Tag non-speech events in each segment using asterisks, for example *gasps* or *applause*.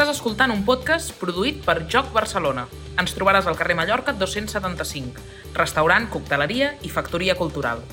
Estàs escoltant un podcast produït per Joc Barcelona. Ens trobaràs al carrer Mallorca 275, restaurant, cocteleria i factoria cultural.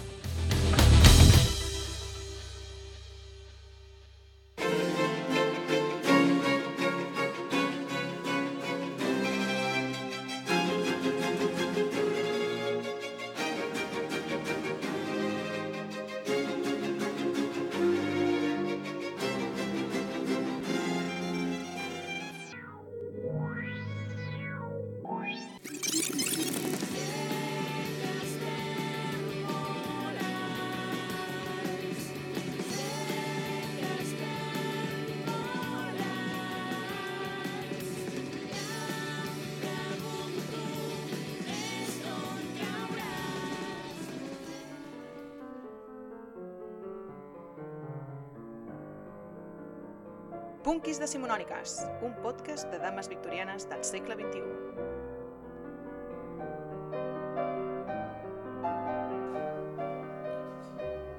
Punquis de Simonòniques, un podcast de dames victorianes del segle XXI.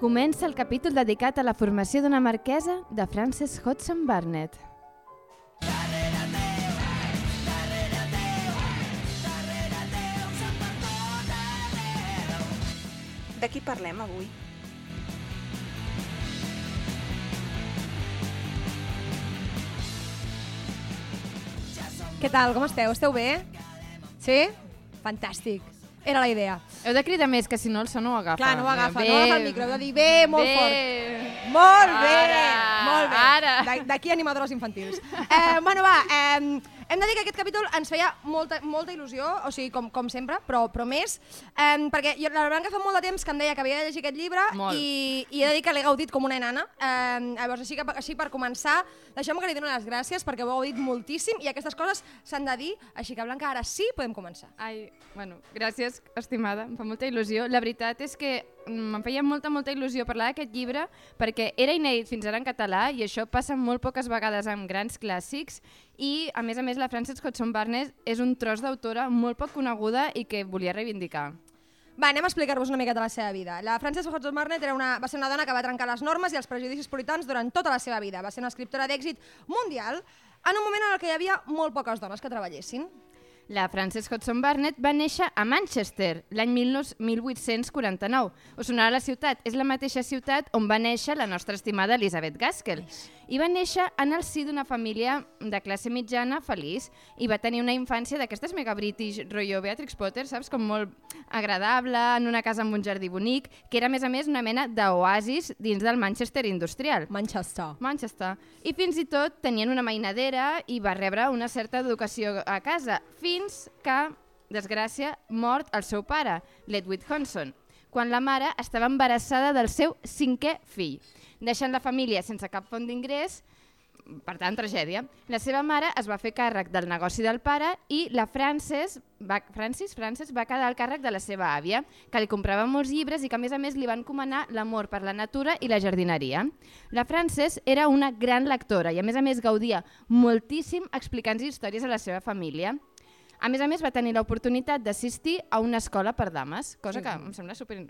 Comença el capítol dedicat a la formació d'una marquesa de Frances Hodgson Barnett. De qui parlem avui? Què tal, com esteu? Esteu bé? Sí? Fantàstic. Era la idea. Heu de cridar més, que si no el so no ho agafa. Clar, no ho agafa, Bé, no agafa el micro, heu de dir bé, molt bé. fort. Molt bé, Ara, molt bé. ara. D'aquí animadores infantils. *laughs* Eh, bueno, va, eh, hem de dir que aquest capítol ens feia molta, molta il·lusió, o sigui, com, com sempre, però, però més, eh, perquè jo, la Blanca fa molt de temps que em deia que havia de llegir aquest llibre Molt. i, i he de dir que l'he gaudit com una enana. Eh, llavors, així, que, així per començar, deixeu-me que li dono les gràcies perquè ho heu gaudit moltíssim i aquestes coses s'han de dir, així que Blanca, ara sí podem començar. Ai, bueno, gràcies, estimada, em fa molta il·lusió. La veritat és que mm, em feia molta, molta il·lusió parlar d'aquest llibre perquè era inèdit fins ara en català i això passa molt poques vegades amb grans clàssics i, a més a més, la Frances Hodgson Barnes és un tros d'autora molt poc coneguda i que volia reivindicar. Va, anem a explicar-vos una miqueta la seva vida. La Frances Hodgson Barnett era una, va ser una dona que va trencar les normes i els prejudicis puritans durant tota la seva vida. Va ser una escriptora d'èxit mundial en un moment en el que hi havia molt poques dones que treballessin. La Frances Hodgson Barnett va néixer a Manchester l'any 1849. Us sonarà la ciutat. És la mateixa ciutat on va néixer la nostra estimada Elizabeth Gaskell. I va néixer en el si d'una família de classe mitjana feliç i va tenir una infància d'aquestes mega british, rotllo Beatrix Potter, saps? Com molt agradable, en una casa amb un jardí bonic, que era a més a més una mena d'oasis dins del Manchester industrial. Manchester. Manchester. I fins i tot tenien una mainadera i va rebre una certa educació a casa, fins que, desgràcia, mort el seu pare, Ledwith Honson, quan la mare estava embarassada del seu cinquè fill, deixant la família sense cap font d'ingrés, per tant, tragèdia. La seva mare es va fer càrrec del negoci del pare i la Frances va, Francis, Frances va quedar al càrrec de la seva àvia, que li comprava molts llibres i que a més a més li van comanar l'amor per la natura i la jardineria. La Frances era una gran lectora i a més a més gaudia moltíssim explicant històries a la seva família. A més a més va tenir l'oportunitat d'assistir a una escola per dames, cosa que em sembla super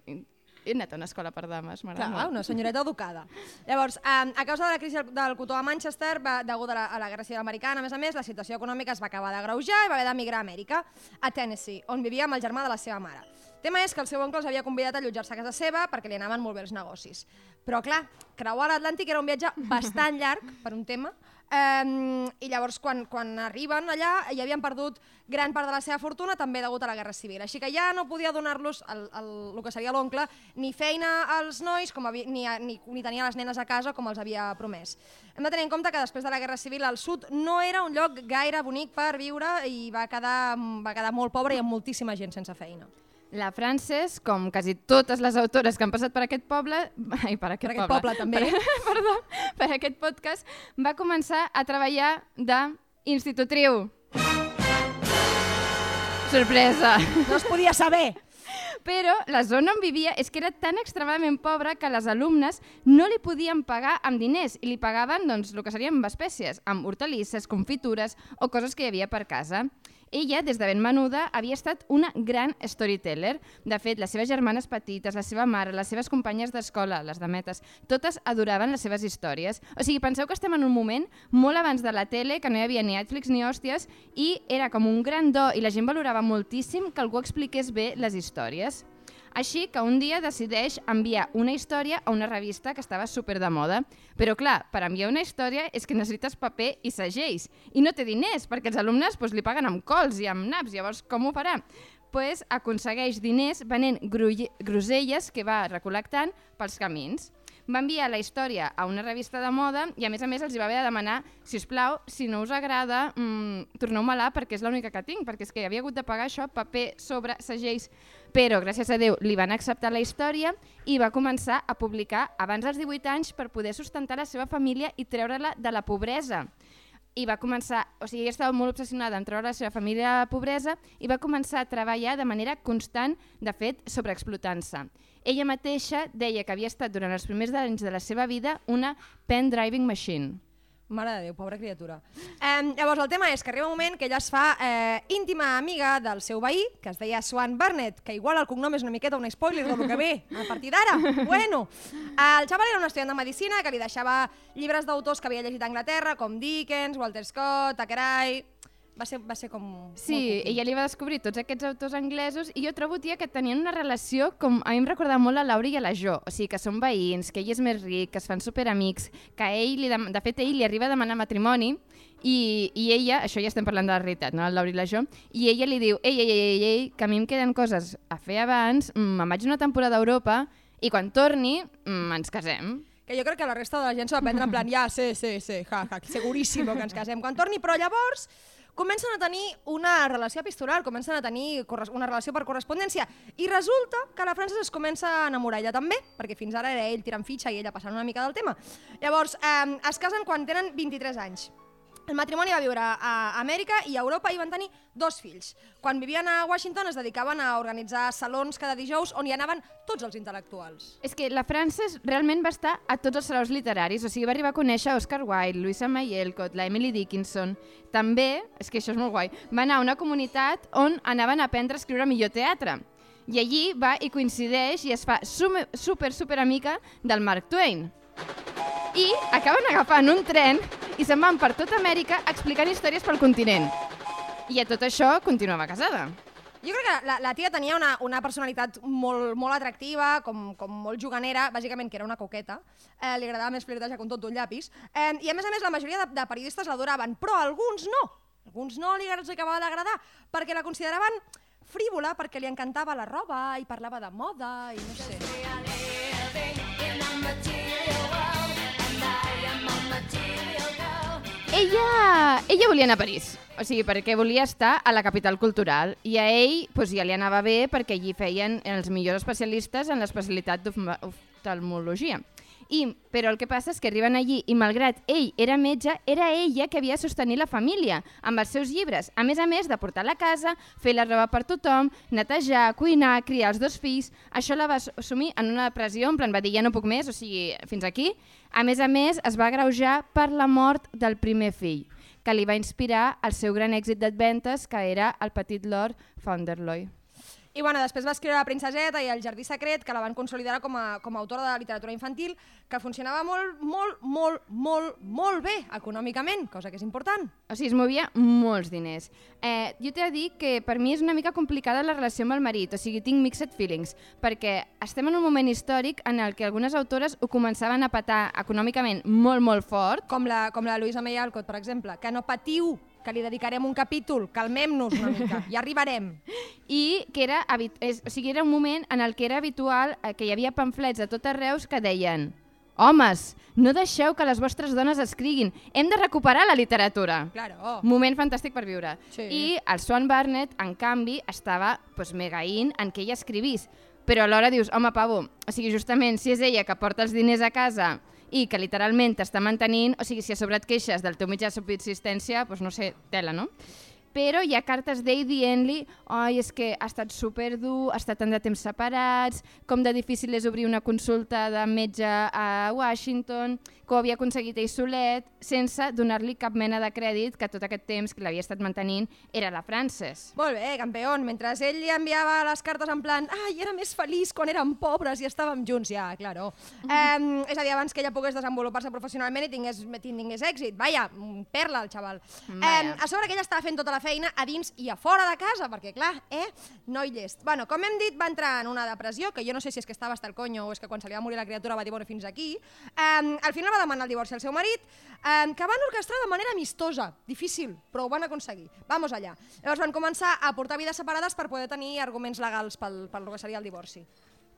he anat a una escola per dames, m'agrada molt. una senyoreta educada. Llavors, eh, a causa de la crisi del- cotó a Manchester, va, degut a la, a la Guerra Civil Americana, a més a més, la situació econòmica es va acabar d'agreujar i va haver d'emigrar a Amèrica, a Tennessee, on vivia amb el germà de la seva mare. El tema és que el seu oncle els havia convidat a allotjar-se a casa seva perquè li anaven molt bé els negocis. Però, clar, creuar l'Atlàntic era un viatge *laughs* bastant llarg per un tema, Um, I llavors, quan, quan arriben allà, ja havien perdut gran part de la seva fortuna, també degut a la Guerra Civil. Així que ja no podia donar-los el, el, el que seria l'oncle ni feina als nois com havia, ni, ni, ni tenia les nenes a casa com els havia promès. Hem de tenir en compte que després de la Guerra Civil el sud no era un lloc gaire bonic per viure i va quedar, va quedar molt pobre i amb moltíssima gent sense feina. La Frances, com quasi totes les autores que han passat per aquest poble, *laughs* ai, per aquest, Per aquest poble, també. Per, *laughs* perdó, per aquest podcast, va començar a treballar d'institutriu. Sorpresa! No es podia saber! Però la zona on vivia és que era tan extremadament pobra que les alumnes no li podien pagar amb diners i li pagaven doncs, el que serien amb espècies, amb hortalisses, confitures o coses que hi havia per casa. Ella, des de ben menuda, havia estat una gran storyteller. De fet, les seves germanes petites, la seva mare, les seves companyes d'escola, les dametes, totes adoraven les seves històries. O sigui, penseu que estem en un moment molt abans de la tele, que no hi havia ni Netflix ni hòsties, i era com un gran do i la gent valorava moltíssim que algú expliqués bé les històries. Així que un dia decideix enviar una història a una revista que estava super de moda. Però clar, per enviar una història és que necessites paper i segells. I no té diners, perquè els alumnes pues, li paguen amb cols i amb naps. Llavors, com ho farà? pues, aconsegueix diners venent groselles que va recol·lectant pels camins. Va enviar la història a una revista de moda i a més a més els hi va haver de demanar si us plau, si no us agrada, mmm, torneu-me-la perquè és l'única que tinc, perquè és que havia hagut de pagar això, paper, sobre, segells, però gràcies a Déu li van acceptar la història i va començar a publicar abans dels 18 anys per poder sustentar la seva família i treure-la de la pobresa i va començar, o sigui, ella estava molt obsessionada en treure la seva família de la pobresa i va començar a treballar de manera constant, de fet, sobreexplotant-se. Ella mateixa deia que havia estat durant els primers anys de la seva vida una pen driving machine. Mare de Déu, pobra criatura. Eh, llavors, el tema és que arriba un moment que ella es fa eh, íntima amiga del seu veí, que es deia Swan Burnett, que igual el cognom és una miqueta un spoiler del que ve a partir d'ara. Bueno, el xaval era un estudiant de Medicina que li deixava llibres d'autors que havia llegit a Anglaterra, com Dickens, Walter Scott, Thackeray... Va ser, va ser com... Sí, ella li va descobrir tots aquests autors anglesos i jo trobo, tia, que tenien una relació com a mi em recordava molt a Laura i a la Jo, o sigui, que són veïns, que ell és més ric, que es fan superamics, que ell, li dem... de fet, ell li arriba a demanar matrimoni i, i ella, això ja estem parlant de la realitat, no? el Laura i la Jo, i ella li diu, ei, ei, ei, ei, ei, que a mi em queden coses a fer abans, mm, me'n vaig una temporada a Europa i quan torni mm, ens casem. Que jo crec que la resta de la gent s'ho va prendre en plan, ja, sí, sí, sí, ja, ja, seguríssim que ens casem quan torni, però llavors comencen a tenir una relació epistolar, comencen a tenir una relació per correspondència i resulta que la Frances es comença a enamorar ella també, perquè fins ara era ell tirant fitxa i ella passant una mica del tema. Llavors, eh, es casen quan tenen 23 anys. El matrimoni va viure a Amèrica i a Europa i van tenir dos fills. Quan vivien a Washington es dedicaven a organitzar salons cada dijous on hi anaven tots els intel·lectuals. És que la Frances realment va estar a tots els salaus literaris, o sigui, va arribar a conèixer Oscar Wilde, Louisa May Alcott, la Emily Dickinson. També, és que això és molt guai, va anar a una comunitat on anaven a aprendre a escriure millor teatre. I allí va i coincideix i es fa sume- super, super amica del Mark Twain. I acaben agafant un tren i se'n van per tota Amèrica explicant històries pel continent. I a tot això continuava casada. Jo crec que la, la tia tenia una, una personalitat molt, molt atractiva, com, com molt juganera, bàsicament que era una coqueta, eh, li agradava més flirtejar que un tonto un llapis, eh, i a més a més la majoria de, de periodistes l'adoraven, però alguns no, alguns no li, els acabava d'agradar, perquè la consideraven frívola, perquè li encantava la roba i parlava de moda i no sé. Ella, ella volia anar a París, o sigui, perquè volia estar a la capital cultural i a ell pues, ja li anava bé perquè allí feien els millors especialistes en l'especialitat d'oftalmologia. I, però el que passa és que arriben allí i malgrat ell era metge, era ella que havia de sostenir la família amb els seus llibres. A més a més de portar la casa, fer la roba per tothom, netejar, cuinar, criar els dos fills... Això la va assumir en una depressió, en plan va dir ja no puc més, o sigui, fins aquí. A més a més, es va greujar per la mort del primer fill, que li va inspirar el seu gran èxit d'adventes, que era el petit Lord Fauntleroy. I bueno, després va escriure La princeseta i El jardí secret, que la van consolidar com a, com a autora de literatura infantil, que funcionava molt, molt, molt, molt, molt bé econòmicament, cosa que és important. O sigui, es movia molts diners. Eh, jo t'he de dir que per mi és una mica complicada la relació amb el marit, o sigui, tinc mixed feelings, perquè estem en un moment històric en el que algunes autores ho començaven a patar econòmicament molt, molt fort, Com la, com la Louisa May Alcott, per exemple, que no patiu, que li dedicarem un capítol, calmem-nos una mica, ja arribarem. *laughs* i que era, és, o sigui, era un moment en el que era habitual eh, que hi havia pamflets de tot arreus que deien Homes, no deixeu que les vostres dones escriguin, hem de recuperar la literatura. Claro. Moment fantàstic per viure. Sí. I el Swan Barnett, en canvi, estava pues, mega in en que ella escrivís. Però alhora dius, home, pavo, o sigui, justament si és ella que porta els diners a casa i que literalment t'està mantenint, o sigui, si a sobre et queixes del teu mitjà de subsistència, doncs no sé, tela, no? Però hi ha cartes d'ell dient-li oi, és que ha estat superdur, ha estat tant de temps separats, com de difícil és obrir una consulta de metge a Washington, que ho havia aconseguit ell solet, sense donar-li cap mena de crèdit que tot aquest temps que l'havia estat mantenint era la Frances. Molt bé, campió. Mentre ell li enviava les cartes en plan ai, era més feliç quan érem pobres i estàvem junts, ja, claro. Eh, és a dir, abans que ella pogués desenvolupar-se professionalment i tingués, tingués èxit. Vaja, mm, perla el xaval. Eh, a sobre que ella estava fent tota la feina a dins i a fora de casa, perquè clar, eh, noi llest. Bueno, com hem dit, va entrar en una depressió, que jo no sé si és que estava hasta el coño o és que quan se li va morir la criatura va dir, bueno, fins aquí. Eh, al final va demanar el divorci al seu marit, eh, que van orquestrar de manera amistosa, difícil, però ho van aconseguir. Vamos allà. Llavors van començar a portar vides separades per poder tenir arguments legals pel, pel que seria el divorci.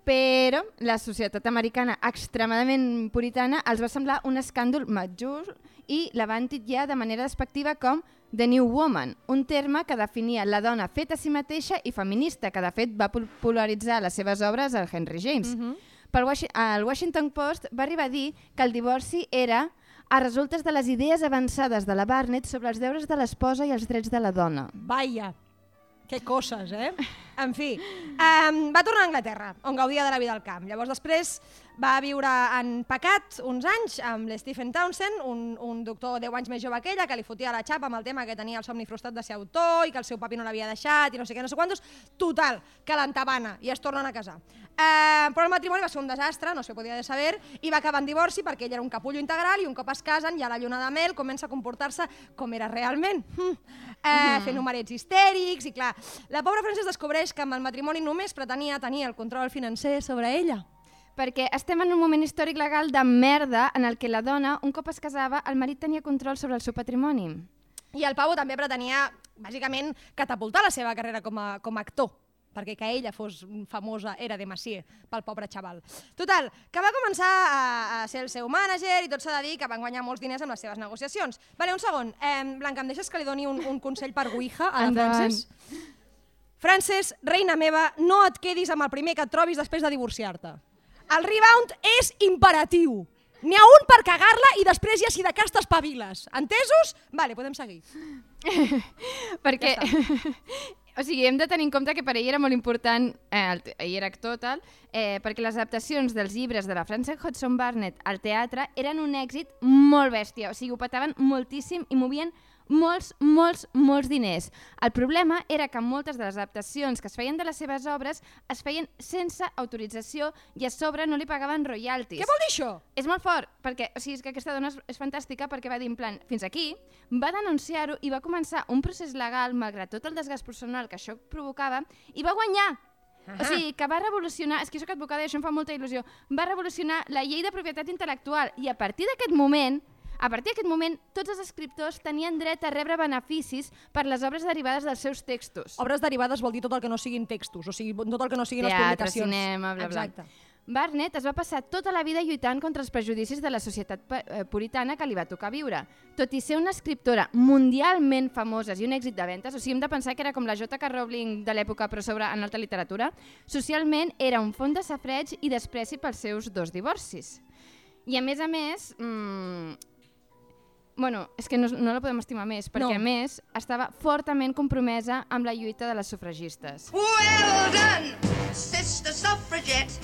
Però la societat americana extremadament puritana els va semblar un escàndol majús i la van titllar de manera despectiva com The New Woman, un terme que definia la dona feta a si mateixa i feminista, que de fet va popularitzar les seves obres al Henry James. Mhm. Pel Washi el Washington Post va arribar a dir que el divorci era a resultes de les idees avançades de la Barnett sobre els deures de l'esposa i els drets de la dona. Vaya, que coses, eh? *laughs* En fi, um, va tornar a Anglaterra, on gaudia de la vida al camp. Llavors després va viure en pecat uns anys amb l'Stephen Townsend, un, un doctor 10 anys més jove que ella, que li fotia la xapa amb el tema que tenia el somni frustrat de ser autor i que el seu papi no l'havia deixat i no sé què, no sé quantos. Total, que l'entabana i es tornen a casar. Eh, però el matrimoni va ser un desastre, no se podia de saber, i va acabar en divorci perquè ell era un capullo integral i un cop es casen ja la lluna de mel comença a comportar-se com era realment, *laughs* mm. eh, fent numerets histèrics i clar, la pobra Frances descobreix que amb el matrimoni només pretenia tenir el control financer sobre ella. Perquè estem en un moment històric legal de merda en el que la dona, un cop es casava, el marit tenia control sobre el seu patrimoni. I el pavo també pretenia, bàsicament, catapultar la seva carrera com a, com a actor perquè que ella fos famosa era demasié pel pobre xaval. Total, que va començar a, a ser el seu mànager i tot s'ha de dir que van guanyar molts diners amb les seves negociacions. Vale, un segon. Eh, Blanca, em deixes que li doni un, un consell per Ouija a la. Frances? Frances, reina meva, no et quedis amb el primer que et trobis després de divorciar-te. El rebound és imperatiu. N'hi ha un per cagar-la i després ja si de cas t'espaviles. Entesos? Vale, podem seguir. *laughs* Perquè, *laughs* o sigui, hem de tenir en compte que per ell era molt important, eh, el, ell era actor tal, eh, perquè les adaptacions dels llibres de la Frances Hodgson Burnett al teatre eren un èxit molt bèstia, o sigui, ho petaven moltíssim i movien molts, molts, molts diners. El problema era que moltes de les adaptacions que es feien de les seves obres es feien sense autorització i a sobre no li pagaven royalties. Què vol dir això? És molt fort, perquè o sigui, és que aquesta dona és, és fantàstica perquè va dir en plan, fins aquí, va denunciar-ho i va començar un procés legal, malgrat tot el desgast personal que això provocava, i va guanyar. O sigui, que va revolucionar, és que jo soc advocada i això em fa molta il·lusió, va revolucionar la llei de propietat intel·lectual i a partir d'aquest moment, a partir d'aquest moment, tots els escriptors tenien dret a rebre beneficis per les obres derivades dels seus textos. Obres derivades vol dir tot el que no siguin textos, o sigui, tot el que no siguin les Teatre, publicacions. cinema, bla, bla. Exacte. Barnett es va passar tota la vida lluitant contra els prejudicis de la societat eh, puritana que li va tocar viure. Tot i ser una escriptora mundialment famosa i un èxit de ventes, o sigui, hem de pensar que era com la J.K. Rowling de l'època però sobre en alta literatura, socialment era un font de safreig i despreci pels seus dos divorcis. I a més a més, mmm, bueno, és que no, no la podem estimar més, perquè No. a més estava fortament compromesa amb la lluita de les sufragistes. Well done, Sister Suffragette.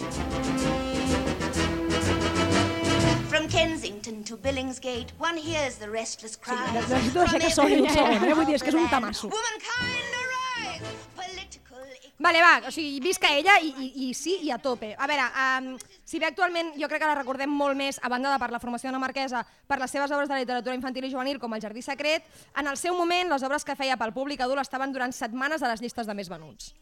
From Kensington to Billingsgate, one hears the restless cry. les dues ja que sonin un segon, eh? Vull dir, és que és un tamasso. Womankind Vale, va, o sigui, visca ella i, i, i sí, i a tope. A veure, um, si bé actualment jo crec que la recordem molt més, a banda de per la formació d'una marquesa, per les seves obres de literatura infantil i juvenil, com El jardí secret, en el seu moment les obres que feia pel públic adult estaven durant setmanes a les llistes de més venuts.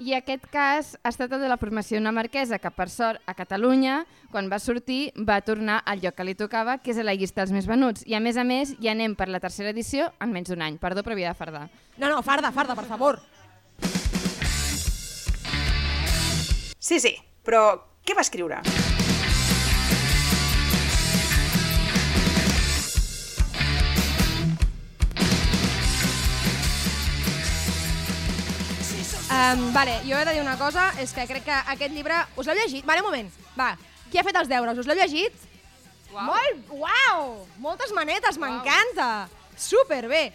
I aquest cas ha estat el de la formació d'una marquesa que, per sort, a Catalunya, quan va sortir, va tornar al lloc que li tocava, que és a la llista dels més venuts. I, a més a més, ja anem per la tercera edició en menys d'un any. Perdó, però havia de fardar. No, no, farda, farda, per favor. Sí, sí, però què va escriure? Um, vale, jo he de dir una cosa, és que crec que aquest llibre... Us l'heu llegit? Vale, un moment. Va, qui ha fet els deures? Us l'heu llegit? Uau. Molt, uau! Moltes manetes, m'encanta! Superbé!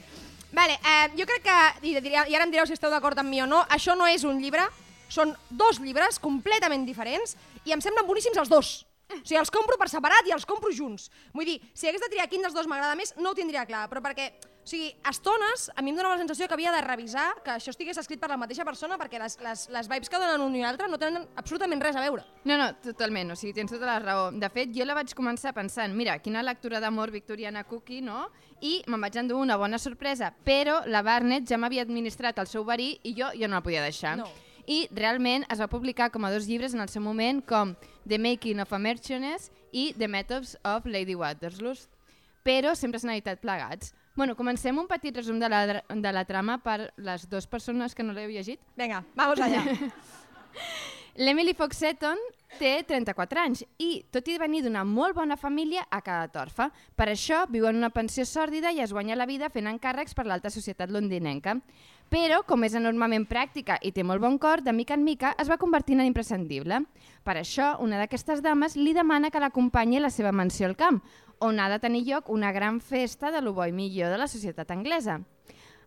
Vale, eh, jo crec que, i, diria, i ara em direu si esteu d'acord amb mi o no, això no és un llibre, són dos llibres completament diferents i em semblen boníssims els dos. O sigui, els compro per separat i els compro junts. Vull dir, si hagués de triar quin dels dos m'agrada més, no ho tindria clar, però perquè, o sigui, a estones a mi em donava la sensació que havia de revisar que això estigués escrit per la mateixa persona perquè les, les, les vibes que donen un i l'altre no tenen absolutament res a veure. No, no, totalment, o sigui, tens tota la raó. De fet, jo la vaig començar pensant, mira, quina lectura d'amor victoriana cookie, no? I me'n vaig endur una bona sorpresa, però la Barnett ja m'havia administrat el seu verí i jo, jo no la podia deixar. No. I realment es va publicar com a dos llibres en el seu moment com The Making of a Merchioness i The Methods of Lady Waterloo, però sempre s'han editat plegats. Bueno, comencem un petit resum de la, de la trama per les dues persones que no l'heu llegit. Vinga, vamos allá. *laughs* L'Emily Fox Seton té 34 anys i, tot i venir d'una molt bona família, ha quedat orfa. Per això viu en una pensió sòrdida i es guanya la vida fent encàrrecs per l'alta societat londinenca. Però, com és enormement pràctica i té molt bon cor, de mica en mica es va convertint en imprescindible. Per això, una d'aquestes dames li demana que l'acompanyi a la seva mansió al camp, on ha de tenir lloc una gran festa de lo bo i millor de la societat anglesa.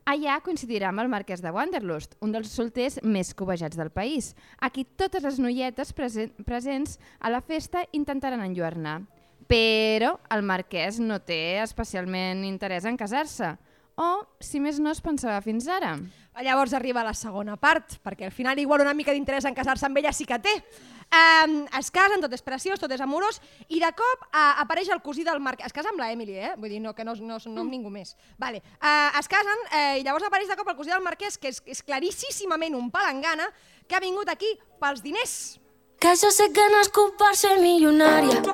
Allà coincidirà amb el marquès de Wanderlust, un dels solters més cobejats del país, a qui totes les noietes presen presents a la festa intentaran enlluernar. Però el marquès no té especialment interès en casar-se, o, si més no, es pensava fins ara. Llavors arriba la segona part, perquè al final igual una mica d'interès en casar-se amb ella sí que té. Um, es casen, tot és preciós, tot és amorós, i de cop uh, apareix el cosí del Marc... Es casa amb la Emily, eh? Vull dir, no, que no, no, no amb ningú més. Vale. Uh, es casen uh, i llavors apareix de cop el cosí del Marquès, que és, és claríssimament un palangana, que ha vingut aquí pels diners. Que yo sé que nascut per ser milionària.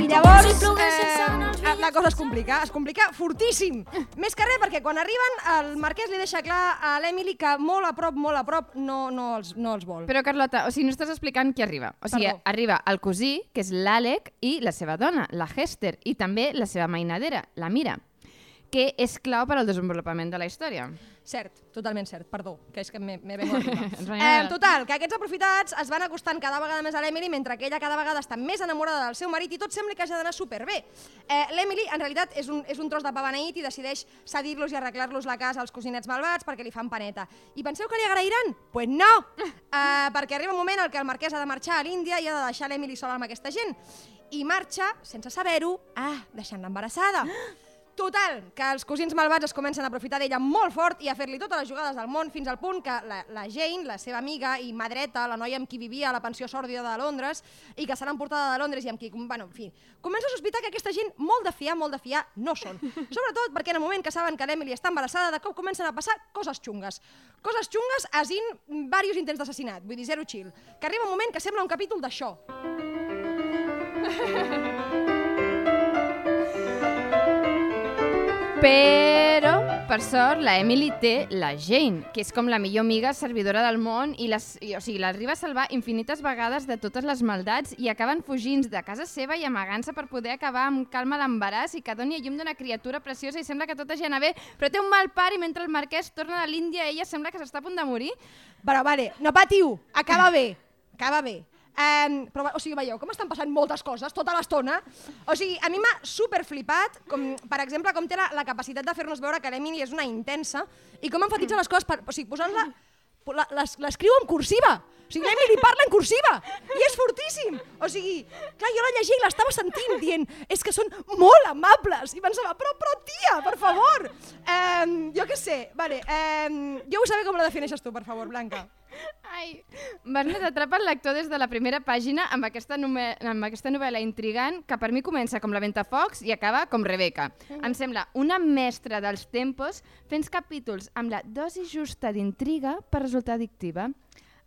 I llavors Si plogués eh, la cosa es complica, es complica fortíssim. Més que res perquè quan arriben el Marquès li deixa clar a l'Emily que molt a prop, molt a prop no, no, els, no els vol. Però, Carlota, o sigui, no estàs explicant qui arriba. O sigui, Perdó. arriba el cosí, que és l'Àlec, i la seva dona, la Hester, i també la seva mainadera, la Mira, que és clau per al desenvolupament de la història. Cert, totalment cert, perdó, que és que m'he vengut arriba. *laughs* Ens venim eh, total, que aquests aprofitats es van acostant cada vegada més a l'Emily mentre que ella cada vegada està més enamorada del seu marit i tot sembla que hagi d'anar superbé. Eh, L'Emily, en realitat, és un, és un tros de pa beneït i decideix cedir-los i arreglar-los la casa als cosinets malvats perquè li fan paneta. I penseu que li agrairan? Pues no! *laughs* Eh, perquè arriba un moment en què el marquès ha de marxar a l'Índia i ha de deixar l'Emily sola amb aquesta gent. I marxa, sense saber-ho, ah, deixant-la embarassada. *gasps* Total, que els cosins malvats es comencen a aprofitar d'ella molt fort i a fer-li totes les jugades del món fins al punt que la, la Jane, la seva amiga i mà dreta, la noia amb qui vivia a la pensió sòrdida de Londres i que serà emportada de Londres i amb qui, bueno, en fi, comença a sospitar que aquesta gent molt de fiar, molt de fiar no són. *laughs* Sobretot perquè en el moment que saben que l'Emily està embarassada, de cop comencen a passar coses xungues. Coses xungues asint diversos intents d'assassinat, vull dir, zero chill. Que arriba un moment que sembla un capítol d'això. *laughs* Però, per sort, la Emily té la Jane, que és com la millor amiga servidora del món i, les, i o sigui, l'arriba a salvar infinites vegades de totes les maldats i acaben fugint de casa seva i amagant-se per poder acabar amb calma l'embaràs i que doni a llum d'una criatura preciosa i sembla que tot hagi d'anar bé, però té un mal pare i mentre el marquès torna de l'Índia ella sembla que s'està a punt de morir. Però vale, no patiu, acaba bé, acaba bé. Um, però, o sigui, veieu com estan passant moltes coses tota l'estona? O sigui, a mi m'ha super flipat, com, per exemple, com té la, la capacitat de fer-nos veure que l'Emily és una intensa i com enfatitza les coses, per, o sigui, posant-la... la- les- L'escriu en cursiva. O sigui, l'Emily parla en cursiva i és fortíssim. O sigui, clar, jo la llegia i l'estava sentint dient és que són molt amables. I pensava, però, però tia, per favor. Um, jo què sé, vale, um, jo vull saber com la defineixes tu, per favor, Blanca. Ai, Barnett atrapa el lector des de la primera pàgina amb aquesta, amb aquesta novel·la intrigant que per mi comença com la Ventafocs i acaba com Rebeca. Em sembla una mestra dels tempos fent capítols amb la dosi justa d'intriga per resultar addictiva.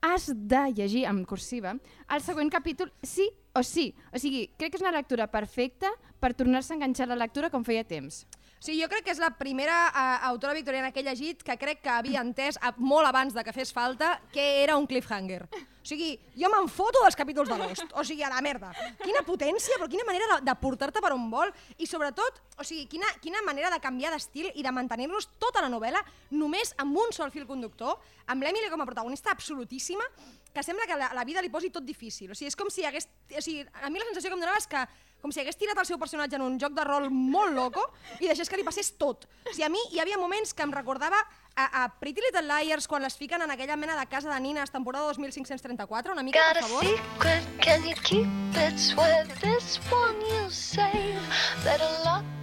Has de llegir en cursiva el següent capítol sí o sí. O sigui, crec que és una lectura perfecta per tornar-se a enganxar a la lectura com feia temps. Sí, jo crec que és la primera uh, autora victoriana que he llegit que crec que havia entès, a, molt abans de que fes falta, que era un cliffhanger. O sigui, jo me'n foto dels capítols de Lost. O sigui, a la merda. Quina potència, però quina manera de, de portar-te per on vol. I sobretot, o sigui, quina, quina manera de canviar d'estil i de mantenir-los tota la novel·la només amb un sol fil conductor, amb l'Emily com a protagonista absolutíssima, que sembla que la, la vida li posi tot difícil. O sigui, és com si hagués... O sigui, a mi la sensació que em donava és que com si hagués tirat el seu personatge en un joc de rol molt loco i deixés que li passés tot. O sigui, a mi hi havia moments que em recordava a, a Pretty Little Liars quan les fiquen en aquella mena de casa de nines temporada 2534, una mica, Got per a favor. secret, can you keep it? Swear this one save. Better lock it in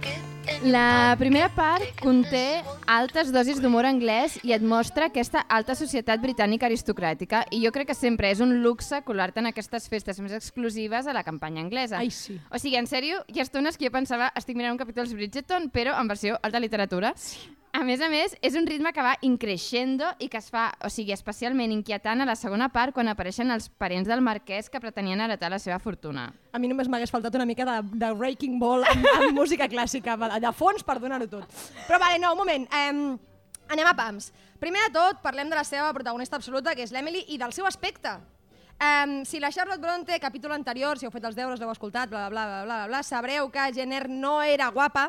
La primera part conté altes dosis d'humor anglès i et mostra aquesta alta societat britànica aristocràtica i jo crec que sempre és un luxe colar-te en aquestes festes més exclusives a la campanya anglesa. Ai, sí. O sigui, en sèrio, hi ha estones que jo pensava estic mirant un capítol de Bridgerton, però en versió alta literatura. A més a més, és un ritme que va increixendo i que es fa, o sigui, especialment inquietant a la segona part quan apareixen els parents del marquès que pretenien heretar la seva fortuna. A mi només m'hagués faltat una mica de, de Breaking Ball amb, amb *laughs* música clàssica, de fons per donar-ho tot. Però vale, no, un moment. Um, anem a pams. Primer de tot, parlem de la seva protagonista absoluta, que és l'Emily, i del seu aspecte. Um, si la Charlotte Bronte, capítol anterior, si heu fet els deures, l'heu escoltat, bla, bla, bla, bla, bla, bla, sabreu que Jenner no era guapa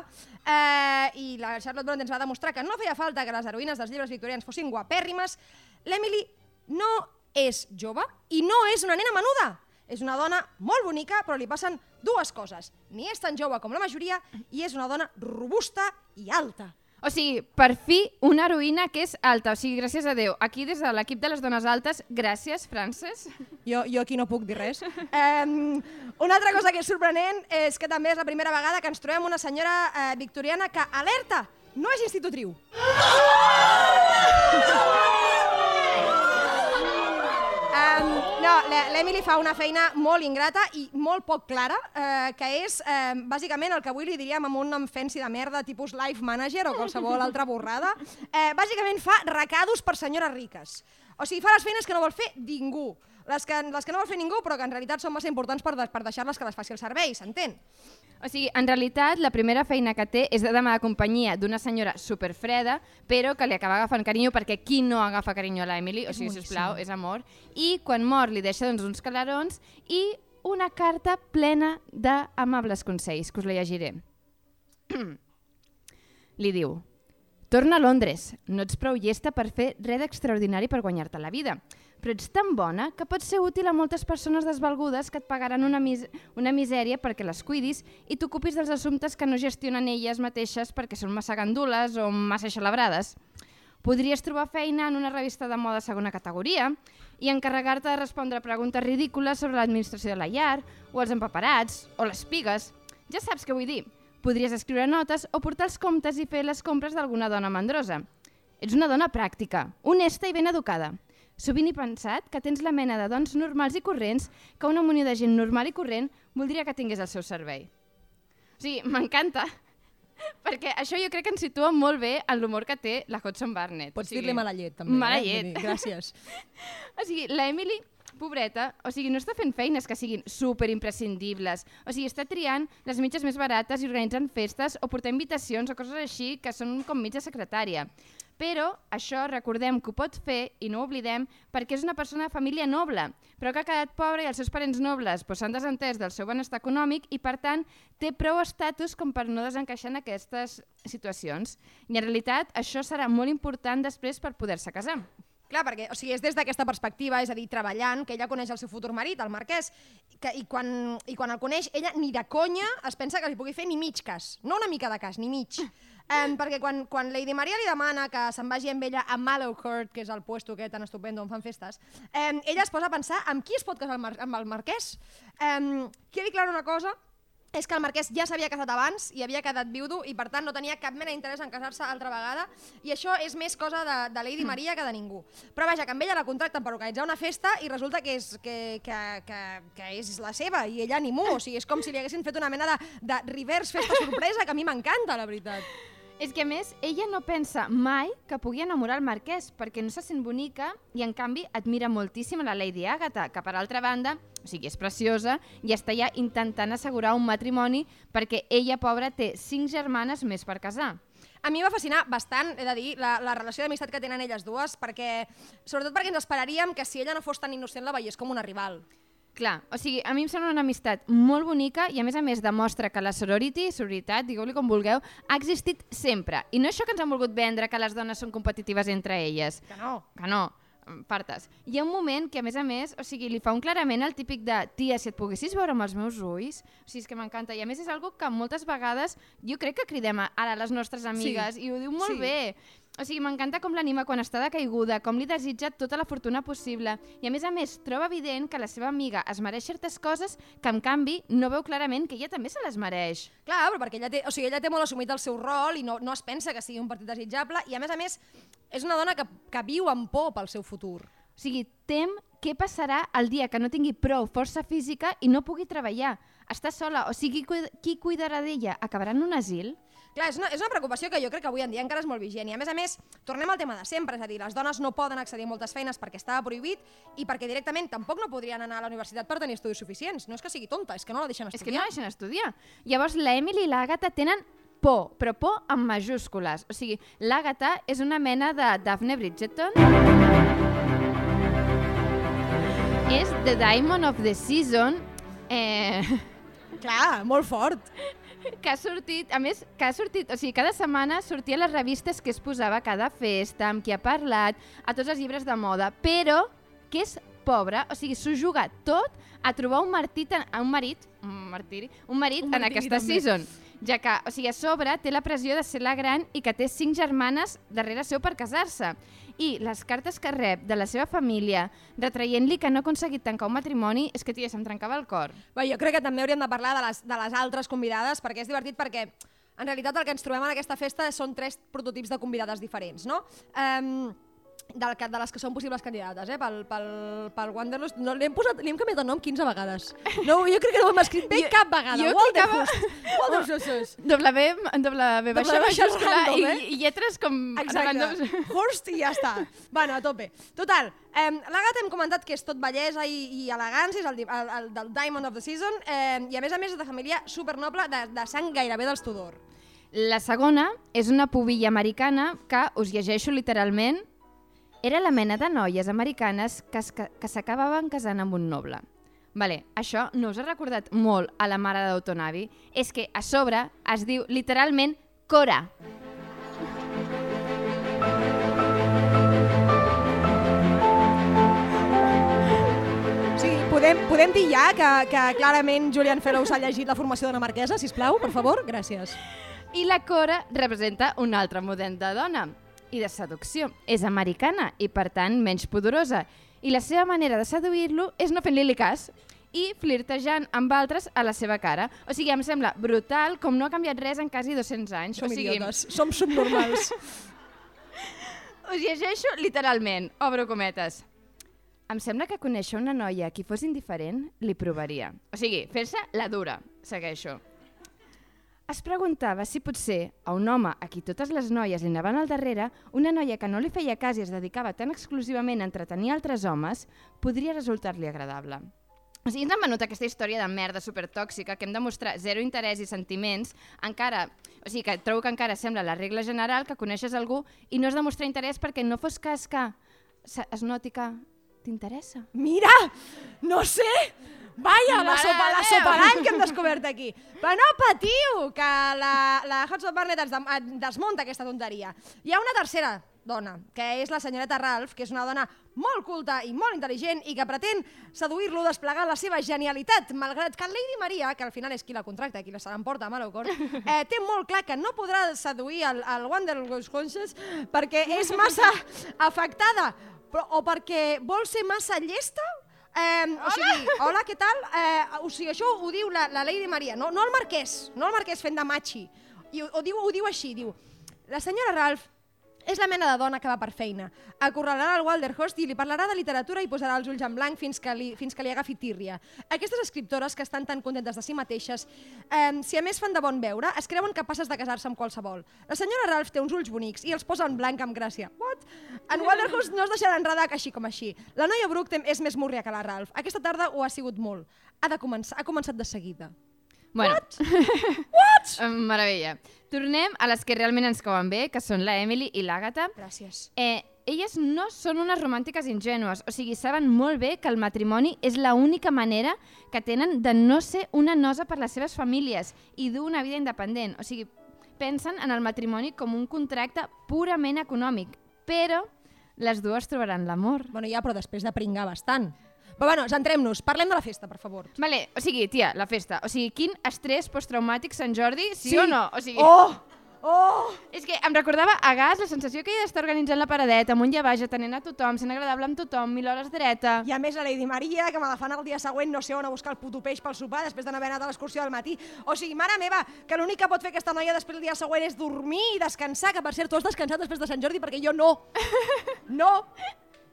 eh, i la Charlotte Bronte ens va demostrar que no feia falta que les heroïnes dels llibres victorians fossin guapèrrimes. L'Emily no és jove i no és una nena menuda. És una dona molt bonica, però li passen dues coses. Ni és tan jove com la majoria i és una dona robusta i alta. O sigui, per fi, una heroïna que és alta. O sigui, gràcies a Déu. Aquí, des de l'equip de les dones altes, gràcies, Frances. Jo, jo aquí no puc dir res. Um, una altra cosa que és sorprenent és que també és la primera vegada que ens trobem una senyora eh, victoriana que, alerta, no és institutriu. Um, no, l'E- l'Emily fa una feina molt ingrata i molt poc clara, eh, que és eh, bàsicament el que avui li diríem amb un nom fancy de merda, tipus life manager o qualsevol altra borrada. Eh, bàsicament fa recados per senyores riques. O sigui, fa les feines que no vol fer ningú. Les que, les que no vol fer ningú, però que en realitat són massa importants per, de- per deixar-les que les faci el servei, s'entén? O sigui, en realitat, la primera feina que té és de dama de companyia d'una senyora superfreda, però que li acaba agafant carinyo, perquè qui no agafa carinyo a la Emily? O sigui, sisplau, és amor. I quan mor li deixa doncs, uns calarons i una carta plena d'amables consells, que us la llegiré. *clears throat* li diu Torna a Londres. No ets prou llesta per fer res d'extraordinari per guanyar-te la vida, però ets tan bona que pots ser útil a moltes persones desvalgudes que et pagaran una, mis una misèria perquè les cuidis i t'ocupis dels assumptes que no gestionen elles mateixes perquè són massa gandules o massa celebrades. Podries trobar feina en una revista de moda segona categoria i encarregar-te de respondre preguntes ridícules sobre l'administració de la llar, o els empaperats, o les pigues. Ja saps què vull dir. Podries escriure notes o portar els comptes i fer les compres d'alguna dona mandrosa. Ets una dona pràctica, honesta i ben educada. Sovint he pensat que tens la mena de dons normals i corrents que una munió de gent normal i corrent voldria que tingués al seu servei. O sigui, m'encanta, *laughs* perquè això jo crec que ens situa molt bé en l'humor que té la Hudson Barnett. Pots o sigui, dir-li mala llet, també. Mala eh? llet. Dir, Gràcies. *laughs* O sigui, la Emily, pobreta, o sigui, no està fent feines que siguin super imprescindibles. O sigui, està triant les mitges més barates i organitzant festes o portar invitacions o coses així que són com mitja secretària. Però això recordem que ho pot fer i no ho oblidem perquè és una persona de família noble, però que ha quedat pobra i els seus parents nobles doncs, s'han desentès del seu benestar econòmic i per tant té prou estatus com per no desencaixar en aquestes situacions. I en realitat això serà molt important després per poder-se casar. Clar, perquè o sigui, és des d'aquesta perspectiva, és a dir, treballant, que ella coneix el seu futur marit, el marquès, que, i, quan, i quan el coneix, ella ni de conya es pensa que li pugui fer ni mig cas. No una mica de cas, ni mig. Um, perquè quan, quan Lady Maria li demana que se'n vagi amb ella a Mallowcourt, que és el puesto aquest tan estupendo on fan festes, um, ella es posa a pensar amb qui es pot casar el mar amb el marquès. Um, quedi clara una cosa, és que el marquès ja s'havia casat abans i havia quedat viudo i per tant no tenia cap mena d'interès en casar-se altra vegada i això és més cosa de, de Lady Maria que de ningú. Però vaja, que amb ella la contracten per organitzar una festa i resulta que és, que, que, que, que és la seva i ella ni mu, o sigui, és com si li haguessin fet una mena de, de reverse festa sorpresa que a mi m'encanta, la veritat. És que, a més, ella no pensa mai que pugui enamorar el marquès, perquè no se sent bonica i, en canvi, admira moltíssim la Lady Agatha, que, per altra banda, o sigui, és preciosa i està ja intentant assegurar un matrimoni perquè ella, pobra, té cinc germanes més per casar. A mi va fascinar bastant, he de dir, la, la relació d'amistat que tenen elles dues, perquè, sobretot perquè ens esperaríem que si ella no fos tan innocent la veiés com una rival. Clar, o sigui, a mi em sembla una amistat molt bonica i a més a més demostra que la sorority, sororitat, digueu-li com vulgueu, ha existit sempre. I no és això que ens han volgut vendre que les dones són competitives entre elles. Que no. Que no, fartes. Hi ha un moment que, a més a més, o sigui, li fa un clarament el típic de tia, si et poguessis veure amb els meus ulls, o sigui, és que m'encanta. I a més és algo que moltes vegades jo crec que cridem a- ara a les nostres amigues i ho diu molt Sí. bé. O sigui, m'encanta com l'anima quan està decaiguda, com li desitja tota la fortuna possible. I a més a més, troba evident que la seva amiga es mereix certes coses que, en canvi, no veu clarament que ella també se les mereix. Clar, però perquè ella té, o sigui, ella té molt assumit el seu rol i no, no es pensa que sigui un partit desitjable i, a més a més, és una dona que, que viu amb por pel seu futur. O sigui, tem què passarà el dia que no tingui prou força física i no pugui treballar. Està sola, o sigui, qui cuidarà d'ella? Acabarà en un asil? Clar, és una, és una preocupació que jo crec que avui en dia encara és molt vigent. I a més a més, tornem al tema de sempre, és a dir, les dones no poden accedir a moltes feines perquè estava prohibit i perquè directament tampoc no podrien anar a la universitat per tenir estudis suficients. No és que sigui tonta, és que no la deixen És que estudiar. no deixen estudiar. Llavors, la Emily i l'Àgata tenen por, però por amb majúscules. O sigui, l'Àgata és una mena de Daphne Bridgerton. És The Diamond of the Season, eh, Clar, molt fort. Que ha sortit, a més, que ha sortit, o sigui, cada setmana sortia les revistes que es posava a cada festa, amb qui ha parlat, a tots els llibres de moda, però que és pobra, o sigui, s'ho juga tot a trobar un marit, en- un marit, un martiri, un marit Un en martiri, aquesta també. season, ja que, o sigui, a sobre té la pressió de ser la gran i que té cinc germanes darrere seu per casar-se. I les cartes que rep de la seva família retraient-li que no ha aconseguit tancar un matrimoni és que, tia, se'm trencava el cor. Bé, jo crec que també hauríem de parlar de les, de les altres convidades, perquè és divertit perquè en realitat el que ens trobem en aquesta festa són tres prototips de convidades diferents, no? Um, del, que- de les que són possibles candidates, eh? Pel, pel, pel Wanderlust. No, li hem, posat, li hem canviat el nom 15 vegades. No, jo crec que no ho hem escrit bé Jo- cap vegada. jo Walderhust. clicava- Walderhust. W, W, baixa baixa majúscula random, i, eh? i lletres com Exacte. randoms. Horst i ja està. Bueno, a tope. Total, eh, la gata hem comentat que és tot bellesa i, i elegància, és el, el, el del Diamond of the Season, eh, i a més a més és de família supernoble, de, de sang gairebé dels Tudor. La segona és una pubilla americana que, us llegeixo literalment, era la mena de noies americanes que, es, que s'acabaven casant amb un noble. Vale, això no us ha recordat molt a la mare d'Autonavi? És que a sobre es diu literalment Cora. Sigui, podem, podem dir ja que, que clarament Julian Fellows ha llegit la formació d'una marquesa, si plau, per favor? Gràcies. I la Cora representa un altre model de dona i de seducció. És americana i, per tant, menys poderosa. I la seva manera de seduir-lo és no fent-li cas i flirtejant amb altres a la seva cara. O sigui, em sembla brutal com no ha canviat res en quasi 200 anys. Som o sigui, idiotes, som subnormals. *laughs* us llegeixo literalment, obro cometes. Em sembla que conèixer una noia a qui fos indiferent li provaria. O sigui, fer-se la dura, segueixo. Es preguntava si potser a un home a qui totes les noies li anaven al darrere, una noia que no li feia cas i es dedicava tan exclusivament a entretenir altres homes, podria resultar-li agradable. O sigui, ens han venut aquesta història de merda supertòxica que hem de mostrar zero interès i sentiments, encara, o sigui, que trobo que encara sembla la regla general que coneixes algú i no has de mostrar interès perquè no fos cas que es noti que t'interessa. Mira, no sé, Vaya, la sopa, la sopa d'any que hem descobert aquí. Però no patiu, que la, la Hudson Barnett ens desmunta aquesta tonteria. Hi ha una tercera dona, que és la senyoreta Ralph, que és una dona molt culta i molt intel·ligent i que pretén seduir-lo desplegant la seva genialitat, malgrat que Lady Maria, que al final és qui la contracta, qui la se l'emporta a Malaucor, *laughs* eh, té molt clar que no podrà seduir el, el Wanderlust Conscious perquè és massa afectada, però, o perquè vol ser massa llesta, Eh, o sigui, hola, què tal? Eh, o sigui, això ho diu la, la Lady Maria, no, no el marquès, no el marquès fent de machi. I ho, ho, diu, ho diu així, diu, la senyora Ralph és la mena de dona que va per feina. Acorralarà el Walderhorst i li parlarà de literatura i posarà els ulls en blanc fins que li, fins que li agafi tírria. Aquestes escriptores que estan tan contentes de si mateixes, eh, si a més fan de bon veure, es creuen capaces de casar-se amb qualsevol. La senyora Ralph té uns ulls bonics i els posa en blanc amb gràcia. What? En Walderhorst no es deixarà enredar així com així. La noia Brooke és més múrria que la Ralph. Aquesta tarda ho ha sigut molt. Ha, de començar, ha començat de seguida. Bueno, What? *laughs* Eh, Meravella. Tornem a les que realment ens cauen bé, que són la Emily i l'Àgata. Gràcies. Eh, elles no són unes romàntiques ingènues, o sigui, saben molt bé que el matrimoni és la única manera que tenen de no ser una nosa per les seves famílies i dur una vida independent. O sigui, pensen en el matrimoni com un contracte purament econòmic, però les dues trobaran l'amor. Bueno, ja, però després de pringar bastant. Però bueno, centrem-nos. Parlem de la festa, per favor. Vale, o sigui, tia, la festa. O sigui, quin estrès posttraumàtic Sant Jordi, sí, o no? O sigui, Oh! Oh! És que em recordava a gas la sensació que hi ha d'estar organitzant la paradeta, amunt i a baix, atenent a tothom, sent agradable amb tothom, mil hores dreta. I a més la Lady Maria, que me la fan el dia següent, no sé on, a buscar el puto peix pel sopar, després d'haver anat a l'excursió del matí. O sigui, mare meva, que l'únic que pot fer aquesta noia després el dia següent és dormir i descansar, que per cert, tu has descansat després de Sant Jordi perquè jo no. *laughs* No.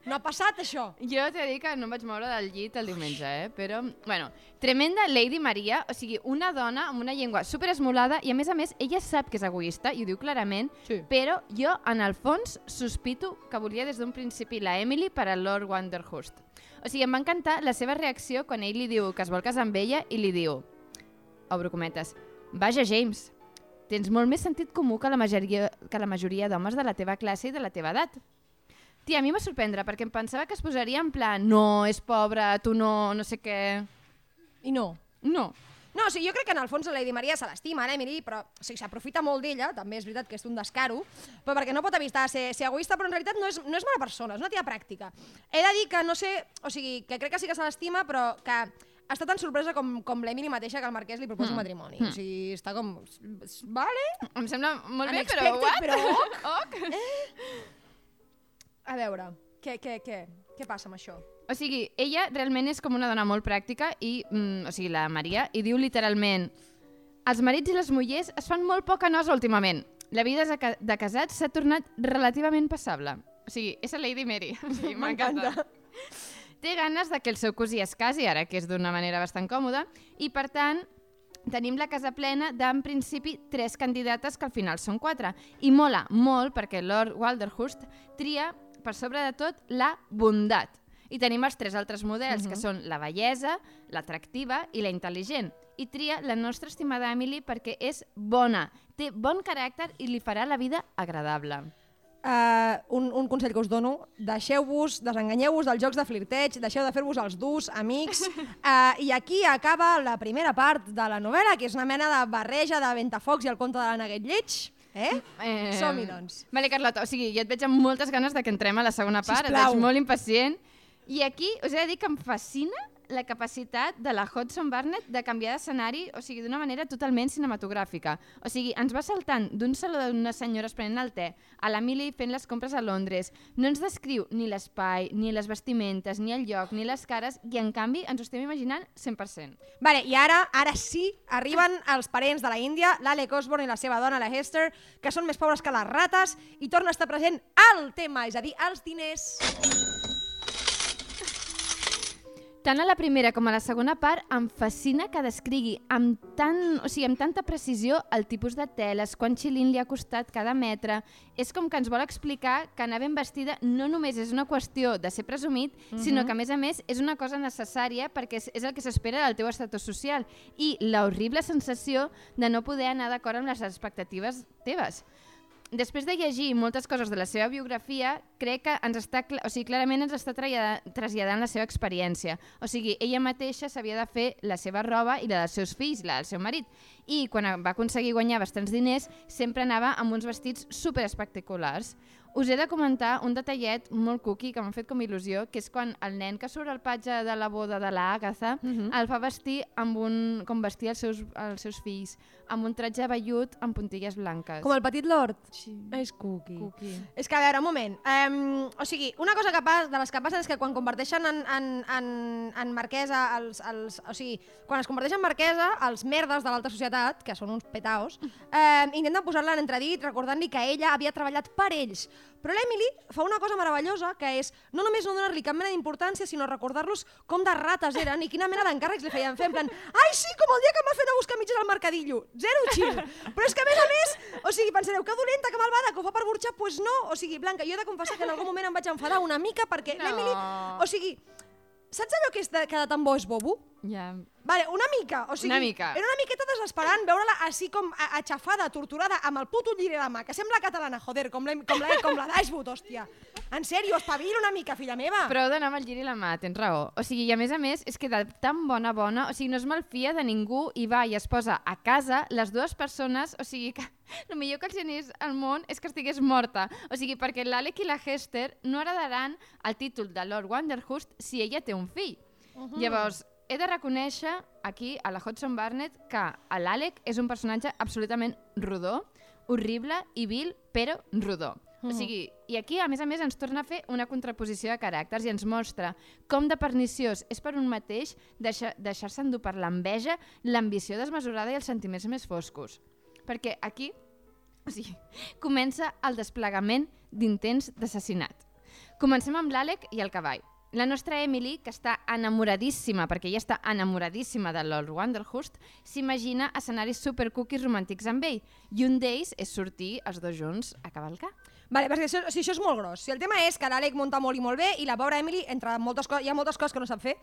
No ha passat això. Jo t'he de dir que no em vaig moure del llit el diumenge, eh? Però, bueno, tremenda Lady Maria, o sigui, una dona amb una llengua super esmolada i, a més a més, ella sap que és egoista i ho diu clarament, Sí. però jo, en el fons, sospito que volia des d'un principi la Emily per a Lord Wanderhurst. O sigui, em va encantar la seva reacció quan ell li diu que es vol casar amb ella i li diu, obro cometes, vaja, James, tens molt més sentit comú que la majoria, que la majoria d'homes de la teva classe i de la teva edat. Tia, a mi em va sorprendre perquè em pensava que es posaria en plan no, és pobra, tu no, no sé què... I no. No. No, o sigui, jo crec que en el fons la Lady Maria se l'estima, eh, Emily, però o sigui, s'aprofita molt d'ella, també és veritat que és un descaro, però perquè no pot evitar ser, ser egoista, però en realitat no és, no és mala persona, és una tia pràctica. He de dir que no sé, o sigui, que crec que sí que se l'estima, però que està tan sorpresa com, com l'Emily mateixa que el Marquès li proposa un matrimoni. O sigui, està com... Vale? Em sembla molt bé, però what? però *laughs* ok. A veure, què, què, què? Què passa amb això? O sigui, ella realment és com una dona molt pràctica i, mm, o sigui, la Maria, i diu literalment els marits i les mullers es fan molt poca nosa últimament. La vida de, ca de casats s'ha tornat relativament passable. O sigui, és la Lady Mary. *laughs* O sigui, M'encanta. Té ganes de que el seu cosí es casi, ara que és d'una manera bastant còmoda, i per tant tenim la casa plena d'en principi tres candidates que al final són quatre. I mola molt perquè Lord Walderhurst tria per sobre de tot la bondat. I tenim els tres altres models, que són la bellesa, l'atractiva i la intel·ligent. I tria la nostra estimada Emily perquè és bona, té bon caràcter i li farà la vida agradable. Uh, un, un consell que us dono, deixeu-vos, desenganyeu-vos dels jocs de flirteig, deixeu de fer-vos els durs, amics, uh, *laughs* i aquí acaba la primera part de la novel·la, que és una mena de barreja de Ventafocs i el conte de la Neguet Lleig, eh? Eh, Som-hi, doncs. Vale, Carlota, o sigui, jo et veig amb moltes ganes de que entrem a la segona part, et Sisplau. veig molt impacient. I aquí us he de dir que em fascina la capacitat de la Hudson Barnett de canviar d'escenari, o sigui, d'una manera totalment cinematogràfica. O sigui, ens va saltant d'un saló d'unes senyores prenent el te a l'Emily fent les compres a Londres. No ens descriu ni l'espai, ni les vestimentes, ni el lloc, ni les cares, i en canvi ens ho estem imaginant 100%. Vale, i ara, ara sí, arriben els parents de la Índia, l'Alec Osborne i la seva dona, la Hester, que són més pobres que les rates, i torna a estar present el tema, és a dir, els diners. Tant a la primera com a la segona part em fascina que descrigui amb, tant, o sigui, amb tanta precisió el tipus de teles, quan xilin li ha costat cada metre. És com que ens vol explicar que anar ben vestida no només és una qüestió de ser presumit, uh -huh. sinó que a més a més és una cosa necessària perquè és, és el que s'espera del teu estatus social i la horrible sensació de no poder anar d'acord amb les expectatives teves. Després de llegir moltes coses de la seva biografia, crec que ens està, o sigui, clarament ens està traslladant, la seva experiència. O sigui, ella mateixa s'havia de fer la seva roba i la dels seus fills, la del seu marit. I quan va aconseguir guanyar bastants diners, sempre anava amb uns vestits super espectaculars. Us he de comentar un detallet molt cookie que m'ha fet com il·lusió, que és quan el nen que surt al patge de la boda de la Agatha el fa vestir amb un, com vestia els seus, els seus fills, amb un tratge vellut amb puntilles blanques. Com el petit lord. Sí. És cookie. Cookie. És que, a veure, un moment. Um, o sigui, una cosa que pas, de les que passen és que quan converteixen en, en, en, en marquesa els, els... O sigui, quan es converteixen en marquesa, els merdes de l'alta societat, que són uns petaos, eh, intenten posar-la en entredit recordant-li que ella havia treballat per ells. Però l'Emily fa una cosa meravellosa, que és no només no donar-li cap mena d'importància, sinó recordar-los com de rates eren i quina mena d'encàrrecs li feien fer, en plan, ai, sí, com el dia que em va fer anar a buscar mitges al mercadillo. Zero chill. Però és que, a més a més, o sigui, pensareu, que dolenta, que malvada, que ho fa per burxar, doncs pues no. O sigui, Blanca, jo he de confessar que en algun moment em vaig enfadar una mica perquè No. l'Emily... O sigui, saps allò que és de, que de tan bo és bobo? Ja... Vale, una mica, o sigui, Una mica. era una miqueta desesperant veure-la així com aixafada, torturada, amb el puto lliri a la mà, que sembla catalana, joder, com la, com la, com la Dashwood, hòstia. En sèrio, espavila una mica, filla meva. Prou d'anar amb el giri la mà, tens raó. O sigui, i a més a més, és que de tan bona bona, o sigui, no es malfia de ningú i va i es posa a casa les dues persones, o sigui, que *laughs* el millor que els anés al món és que estigués morta. O sigui, perquè l'Alec i la Hester no heredaran el títol de Lord Wanderhurst si ella té un fill. Uh -huh. Llavors, he de reconèixer aquí a la Hudson Barnett que l'Alec és un personatge absolutament rodó, horrible i vil, però rodó. O sigui, i aquí, a més a més, ens torna a fer una contraposició de caràcters i ens mostra com de perniciós és per un mateix deixar- deixar-se endur per l'enveja, l'ambició desmesurada i els sentiments més foscos. Perquè aquí o sigui, comença el desplegament d'intents d'assassinat. Comencem amb l'Àlec i el cavall. La nostra Emily, que està enamoradíssima, perquè ella està enamoradíssima de Lord Wanderhurst, s'imagina escenaris supercookies romàntics amb ell, i un d'ells és sortir els dos junts a cavalcar. Vale, perquè això, o sigui, això és molt gros. Si el tema és que l'Àlec munta molt i molt bé i la pobra Emily, entre moltes coses, hi ha moltes coses que no sap fer,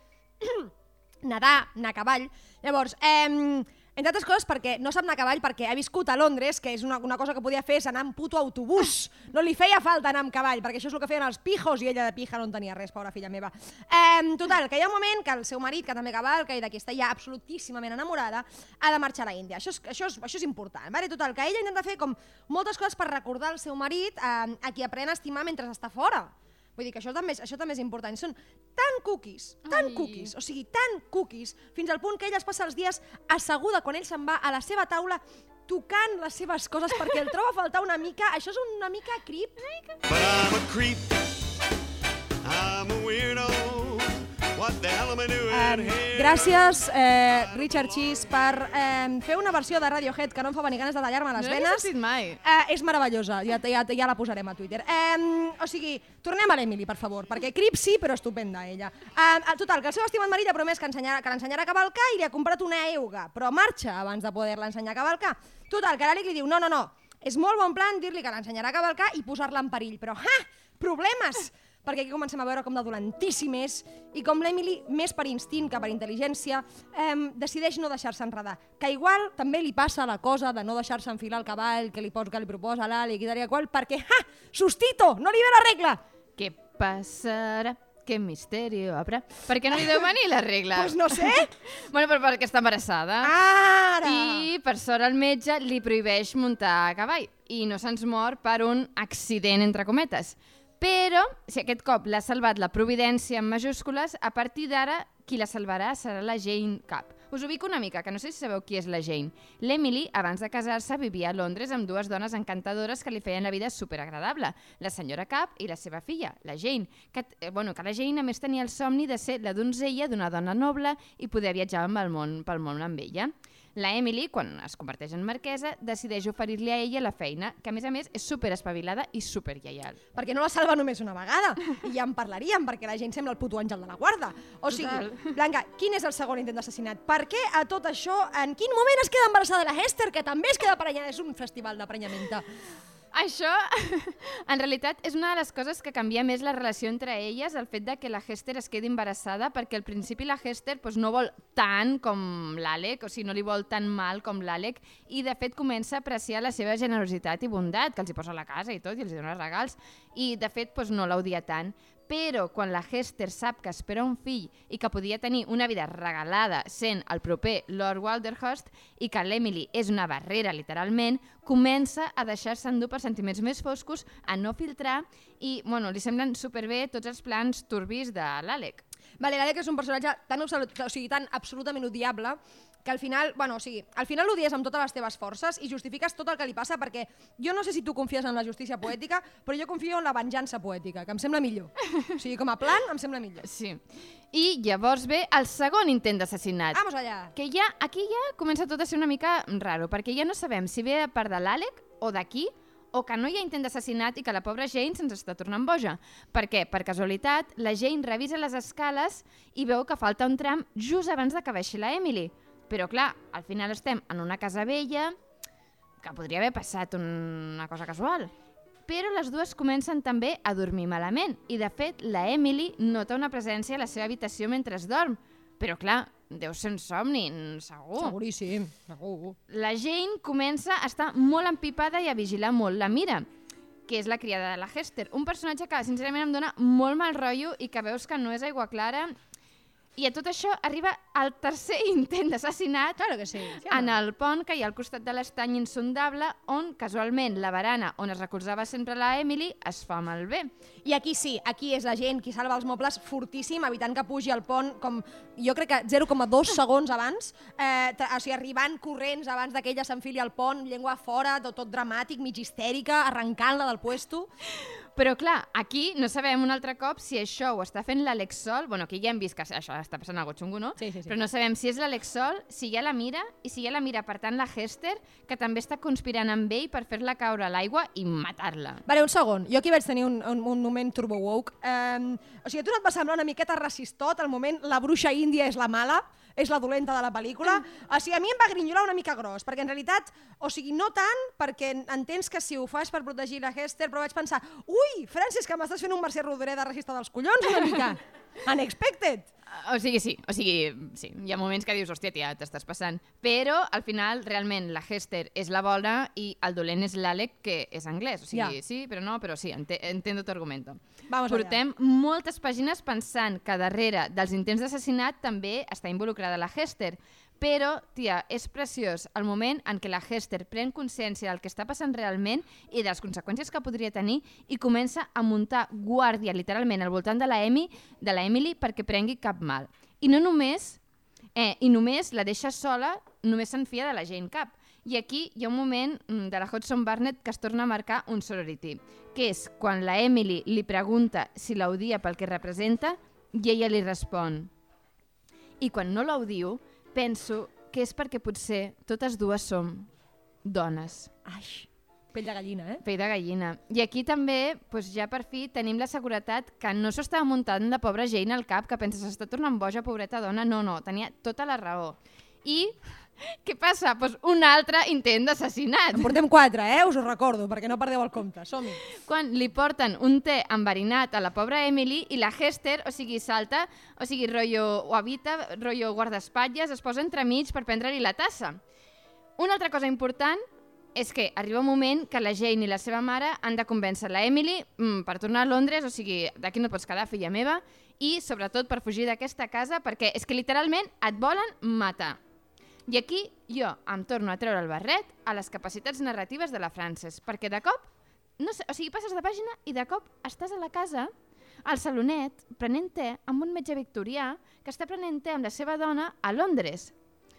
*coughs* nedar, anar a cavall. Llavors, eh, entre altres coses perquè no sap anar a cavall perquè ha viscut a Londres, que és una, una cosa que podia fer és anar amb puto autobús. No li feia falta anar amb cavall, perquè això és el que feien els pijos i ella de pija no en tenia res, pobra filla meva. Eh, total, que hi ha un moment que el seu marit, que també cavalca i de qui està ja absolutíssimament enamorada, ha de marxar a la Índia. Això és, això és, això és important. Vale? Total, que ella intenta fer com moltes coses per recordar al seu marit eh, a qui aprèn a estimar mentre està fora. Vull dir que això també, és, això també és important. Són tan cookies, tan Ai. cookies, o sigui, tan cookies, fins al punt que ella es passa els dies asseguda quan ell se'n va a la seva taula tocant les seves coses perquè el troba a faltar una mica. Això és una mica creep. But I'm a creep. I'm a weirdo. Um, gràcies, eh, Richard Cheese, per eh, fer una versió de Radiohead que no em fa venir ganes de tallar-me les no l'he venes. sentit mai. Eh, és meravellosa, ja, ja, ja la posarem a Twitter. Eh, o sigui, tornem a l'Emily, per favor, perquè Crip sí, però estupenda ella. Eh, total, que el seu estimat marit ha promès que, ensenyarà, que l'ensenyarà a cavalcar i li ha comprat una euga, però marxa abans de poder-la ensenyar a cavalcar. Total, que l'Àlic li diu, no, no, no, és molt bon plan dir-li que l'ensenyarà a cavalcar i posar-la en perill, però, ha, problemes! Perquè aquí comencem a veure com de dolentíssim és i com l'Emily, més per instint que per intel·ligència, eh, decideix no deixar-se enredar. Que igual també li passa la cosa de no deixar-se enfilar el cavall que li, pos, que li proposa l'Àlic i tal i qual, perquè, ha, sustito, no li ve la regla! Què passarà? Què misteri obre? Per què no li deu venir la regla? Doncs no sé. *laughs* Bueno, però perquè està embarassada. Ara! I per sort el metge li prohibeix muntar a cavall i no se'ns mor per un accident, entre cometes. Però, si aquest cop l'ha salvat la providència en majúscules, a partir d'ara qui la salvarà serà la Jane Cap. Us ubico una mica, que no sé si sabeu qui és la Jane. L'Emily, abans de casar-se, vivia a Londres amb dues dones encantadores que li feien la vida superagradable, la senyora Cap i la seva filla, la Jane, que, eh, bueno, que la Jane a més tenia el somni de ser la donzella d'una dona noble i poder viatjar amb el món, pel món amb ella. La Emily, quan es converteix en marquesa, decideix oferir-li a ella la feina, que a més a més és super espavilada i super lleial. perquè no la salva només una vegada. I ja en parlaríem, perquè la gent sembla el puto àngel de la guarda. O sigui, Total. Blanca, quin és el segon intent d'assassinat? Per què a tot això, en quin moment es queda embarassada la Hester, que també es queda prenyada? És un festival d'aprenyamenta. Això, *laughs* en realitat, és una de les coses que canvia més la relació entre elles, el fet de que la Hester es quedi embarassada, perquè al principi la Hester doncs, no vol tant com l'Àlec, o sigui, no li vol tan mal com l'Àlec, i de fet comença a apreciar la seva generositat i bondat, que els hi posa a la casa i tot, i els dona regals, i de fet doncs, no l'odia tant. Però quan la Hester sap que espera un fill i que podia tenir una vida regalada sent el proper Lord Walderhurst i que l'Emily és una barrera, literalment, comença a deixar-se endur per sentiments més foscos, a no filtrar i bueno, li semblen superbé tots els plans turbis de l'Àlec. Vale, l'Alec és un personatge tan, absolut, o sigui, tan absolutament odiable que al final, bueno, o sigui, al final l'odies amb totes les teves forces i justifiques tot el que li passa perquè jo no sé si tu confies en la justícia poètica, però jo confio en la venjança poètica, que em sembla millor. O sigui, com a plan, em sembla millor. Sí. I llavors ve el segon intent d'assassinat. Vamos allà. Que ja, aquí ja comença tot a ser una mica raro, perquè ja no sabem si ve part de l'Àlec o d'aquí, o que no hi ha intent d'assassinat i que la pobra Jane se'ns està tornant boja. Per què? Per casualitat, la Jane revisa les escales i veu que falta un tram just abans de que baixi la Emily. Però clar, al final estem en una casa vella que podria haver passat una cosa casual. Però les dues comencen també a dormir malament i, de fet, la Emily nota una presència a la seva habitació mentre es dorm. Però, clar, deu ser un somni, segur. Seguríssim, segur. La Jane comença a estar molt empipada i a vigilar molt la Mira, que és la criada de la Hester. Un personatge que, sincerament, em dona molt mal rotllo i que veus que no és aigua clara. I a tot això arriba el tercer *laughs* intent d'assassinat Claro que sí. sí en el pont que hi ha al costat de l'estany insondable on, casualment, la barana on es recolzava sempre la Emily es fa malbé. I aquí sí, aquí és la gent qui salva els mobles fortíssim, evitant que pugi al pont com jo crec que 0,2 segons abans, eh, o sigui, arribant corrents abans que ella s'enfili al pont, llengua fora, tot, tot dramàtic, mig histèrica, arrencant-la del puesto. Però clar, aquí no sabem un altre cop si això ho està fent l'Àlex Sol, bueno, aquí ja hem vist que això està passant algo xungo, no? Sí, sí, sí. Però no sabem si és l'Àlex Sol, si ha la Mira, i si ha la Mira, per tant, la Hester, que també està conspirant amb ell per fer-la caure a l'aigua i matar-la. Vale, un segon. Jo aquí vaig tenir un, un, un moment turbo woke. Um, o sigui, a tu no et va semblar una miqueta racistot el moment la bruixa índia és la mala, és la dolenta de la pel·lícula? O sigui, a mi em va grinyolar una mica gros, perquè en realitat, o sigui, no tant, perquè entens que si ho fas per protegir la Hester, però vaig pensar, ui, Francis, que m'estàs fent un Mercè Rodoreda racista dels collons una mica. *laughs* Unexpected. O sigui, sí, o sigui, sí, hi ha moments que dius, hòstia, tia, t'estàs passant. Però, al final, realment, la Hester és la bona i el dolent és l'Àlec, que és anglès. O sigui, Ja. sí, però no, però sí, ente entiendo tu argumento. Vamos. Portem moltes pàgines pensant que darrere dels intents d'assassinat també està involucrada la Hester. Però, tia, és preciós el moment en què la Hester pren consciència del que està passant realment i de les conseqüències que podria tenir i comença a muntar guàrdia, literalment, al voltant de la, Emi, de la Emily perquè prengui cap mal. I no només Eh, I només la deixa sola, només se'n fia de la Jane Cap. I aquí hi ha un moment mm, de la Hudson Barnett que es torna a marcar un sorority, que és quan la Emily li pregunta si l'odia pel que representa i ella li respon. I quan no l'audio, penso que és perquè potser totes dues som dones. Ai, pell de gallina, eh? Pell de gallina. I aquí també, doncs ja per fi, tenim la seguretat que no s'ho estava muntant de pobra Jane al cap, que pensa s'està tornant boja, pobreta dona. No, no, tenia tota la raó. I *laughs* què passa? Doncs un altre intent d'assassinat. En portem quatre, eh? Us ho recordo, perquè no perdeu el compte. Som-hi. Quan li porten un té enverinat a la pobra Emily i la Hester, o sigui, salta, o sigui, rotllo, o habita, rotllo guardaespatlles, es posa entremig per prendre-li la tassa. Una altra cosa important és que arriba un moment que la Jane i la seva mare han de convèncer la Emily mm, per tornar a Londres, o sigui, d'aquí no pots quedar, filla meva, i sobretot per fugir d'aquesta casa, perquè és que literalment et volen matar. I aquí jo em torno a treure el barret a les capacitats narratives de la Frances, perquè de cop, no sé, o sigui, passes de pàgina i de cop estàs a la casa, al salonet, prenent te amb un metge victorià que està prenent te amb la seva dona a Londres.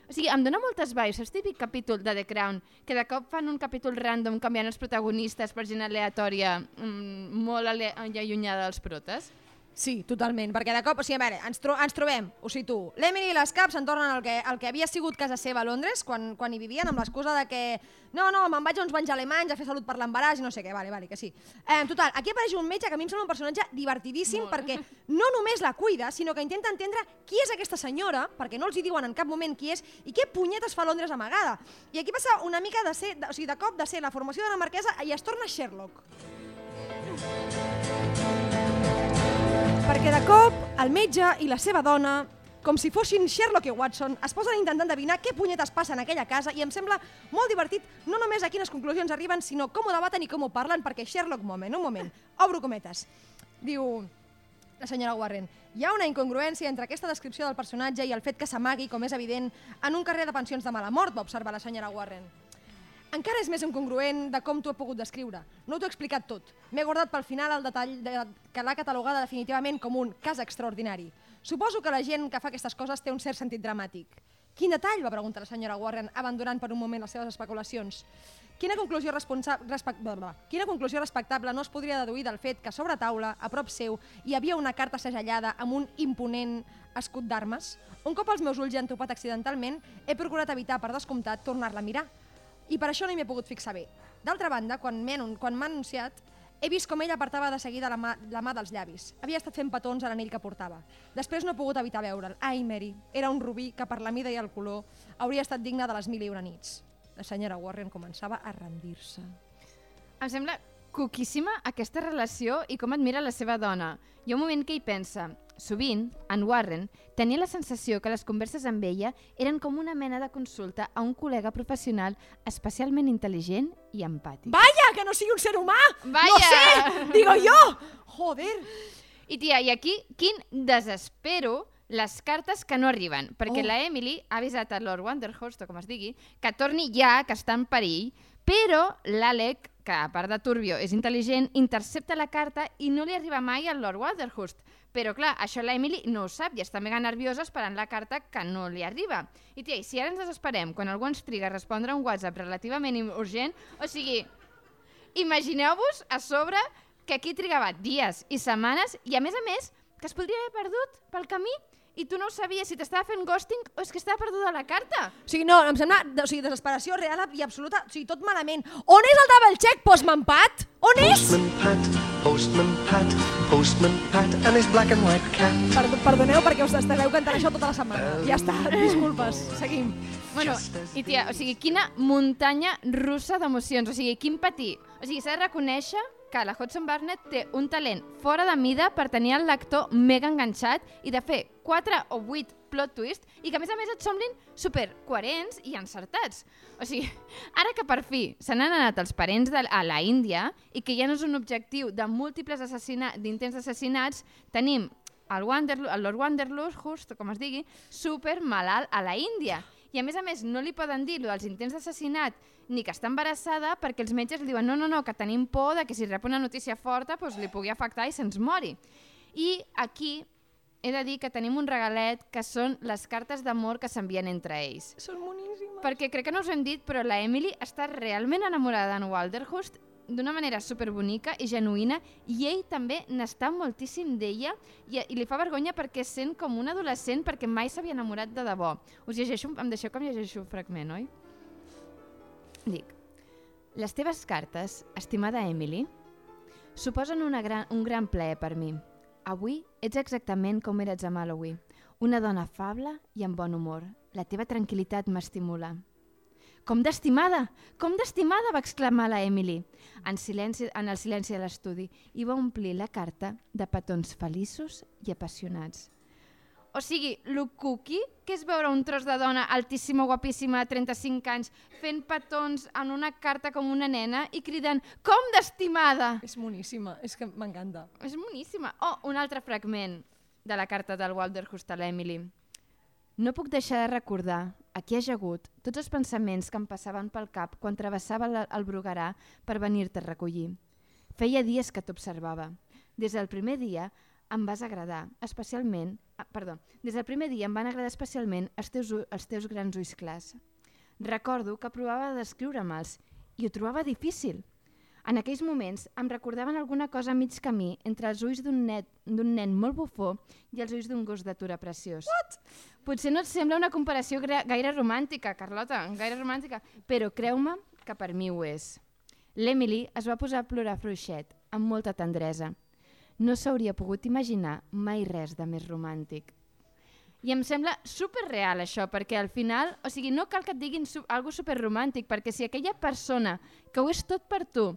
O sigui, em dona moltes vibes, és típic capítol de The Crown, que de cop fan un capítol random canviant els protagonistes per gent aleatòria, mm, molt ale allunyada dels protes. Sí, totalment, perquè de cop, o sigui, a veure, ens, tro ens trobem, ho situo, l'Emily i les Caps se'n tornen al que, al que havia sigut casa seva a Londres, quan, quan hi vivien, amb l'excusa de que no, no, me'n vaig a uns banys alemanys a fer salut per l'embaràs i no sé què, vale, vale, que sí. Eh, total, aquí apareix un metge que a mi em sembla un personatge divertidíssim perquè no només la cuida, sinó que intenta entendre qui és aquesta senyora, perquè no els hi diuen en cap moment qui és, i què punyetes fa a Londres amagada. I aquí passa una mica de ser, de, o sigui, de cop de ser la formació de la marquesa i es torna Sherlock. Perquè de cop el metge i la seva dona, com si fossin Sherlock i Watson, es posen a intentar endevinar què punyetes passa en aquella casa i em sembla molt divertit no només a quines conclusions arriben, sinó com ho debaten i com ho parlen, perquè Sherlock, moment, un moment, obro cometes, diu la senyora Warren, hi ha una incongruència entre aquesta descripció del personatge i el fet que s'amagui, com és evident, en un carrer de pensions de mala mort, va observar la senyora Warren. Encara és més incongruent de com t'ho he pogut descriure. No t'ho he explicat tot. M'he guardat pel final el detall de, que l'ha catalogada definitivament com un cas extraordinari. Suposo que la gent que fa aquestes coses té un cert sentit dramàtic. Quin detall? va preguntar la senyora Warren, abandonant per un moment les seves especulacions. Quina conclusió, responsa... Quina conclusió respectable no es podria deduir del fet que sobre taula, a prop seu, hi havia una carta segellada amb un imponent escut d'armes? Un cop els meus ulls ja han topat accidentalment, he procurat evitar, per descomptat, tornar-la a mirar i per això no m'hi he pogut fixar bé. D'altra banda, quan m'ha anunciat, he vist com ella apartava de seguida la mà, la mà dels llavis. Havia estat fent petons a l'anell que portava. Després no he pogut evitar veure'l. Ai, Mary, era un rubí que per la mida i el color hauria estat digne de les mil i una nits. La senyora Warren començava a rendir-se. Em sembla coquíssima aquesta relació i com admira la seva dona. Hi ha un moment que hi pensa, Sovint, en Warren tenia la sensació que les converses amb ella eren com una mena de consulta a un col·lega professional especialment intel·ligent i empàtic. Vaya, que no sigui un ser humà! No Vaya! sé, digo jo! Joder! I tia, i aquí, quin desespero les cartes que no arriben, perquè Oh. la Emily ha avisat a Lord Wanderhurst, o com es digui, que torni ja, que està en perill, però l'Alec, que a part de turbio és intel·ligent, intercepta la carta i no li arriba mai al Lord Wanderhurst. Però clar, això la Emily no ho sap i està mega nerviosa esperant la carta que no li arriba. I tia, si ara ens desesperem quan algú ens triga a respondre un WhatsApp relativament urgent, o sigui, imagineu-vos a sobre que aquí trigava dies i setmanes i a més a més que es podria haver perdut pel camí i tu no ho sabies si t'estava fent ghosting o és que estava perduda la carta. O sigui, no, em sembla o sigui, desesperació real i absoluta, o sigui, tot malament. On és el double check, Postman Pat? On és? Postman Pat, Postman Pat, Postman Pat, and his black and white cat. Perd perdoneu perquè us esteu cantant això tota la setmana. Ja està, disculpes, seguim. Bueno, i tia, o sigui, quina muntanya russa d'emocions, o sigui, quin patir. O sigui, s'ha de reconèixer que la Hudson Barnett té un talent fora de mida per tenir el lector mega enganxat i de fer 4 o 8 plot twist i que a més a més et semblin super coherents i encertats. O sigui, *laughs* ara que per fi se n'han anat els parents de, a la Índia i que ja no és un objectiu de múltiples assassinats, d'intents d'assassinats, tenim el, Wanderlo, el Lord Wanderlust, com es digui, super malalt a la Índia. I a més a més no li poden dir lo dels intents d'assassinat ni que està embarassada perquè els metges li diuen no, no, no, que tenim por de que si rep una notícia forta doncs li pugui afectar i se'ns mori. I aquí he de dir que tenim un regalet que són les cartes d'amor que s'envien entre ells. Són boníssimes. Perquè crec que no us ho hem dit, però la Emily està realment enamorada d'en Walderhurst d'una manera superbonica i genuïna i ell també n'està moltíssim d'ella i, i li fa vergonya perquè sent com un adolescent perquè mai s'havia enamorat de debò. Us llegeixo, em deixeu que em llegeixo un fragment, oi? Dic, les teves cartes, estimada Emily, suposen una gran, un gran plaer per mi. Avui ets exactament com eres a Halloween, una dona afable i amb bon humor. La teva tranquil·litat m'estimula. Com d'estimada! Com d'estimada! va exclamar la Emily en, silenci, en el silenci de l'estudi i va omplir la carta de petons feliços i apassionats. O sigui, lo cookie, que és veure un tros de dona altíssima, guapíssima, de 35 anys, fent petons en una carta com una nena i cridant com d'estimada! És boníssima, és que m'encanta. És boníssima. Oh, un altre fragment de la carta del Walderhurst a l'Emily. No puc deixar de recordar, aquí ajagut, tots els pensaments que em passaven pel cap quan travessava el Bruguerà per venir-te a recollir. Feia dies que t'observava. Des del primer dia em vas agradar, especialment... Ah, perdó, des del primer dia em van agradar especialment els teus, els teus grans ulls clars. Recordo que provava de descriure-me'ls i ho trobava difícil. En aquells moments em recordaven alguna cosa a mig camí entre els ulls d'un net- d'un nen molt bufó i els ulls d'un gos d'atura preciós. What? Potser no et sembla una comparació gaire romàntica, Carlota, gaire romàntica, però creu-me que per mi ho és. L'Emily es va posar a plorar fluixet, amb molta tendresa. No s'hauria pogut imaginar mai res de més romàntic. I em sembla superreal això, perquè al final, o sigui, no cal que et diguin su algo superromàntic, perquè si aquella persona que ho és tot per tu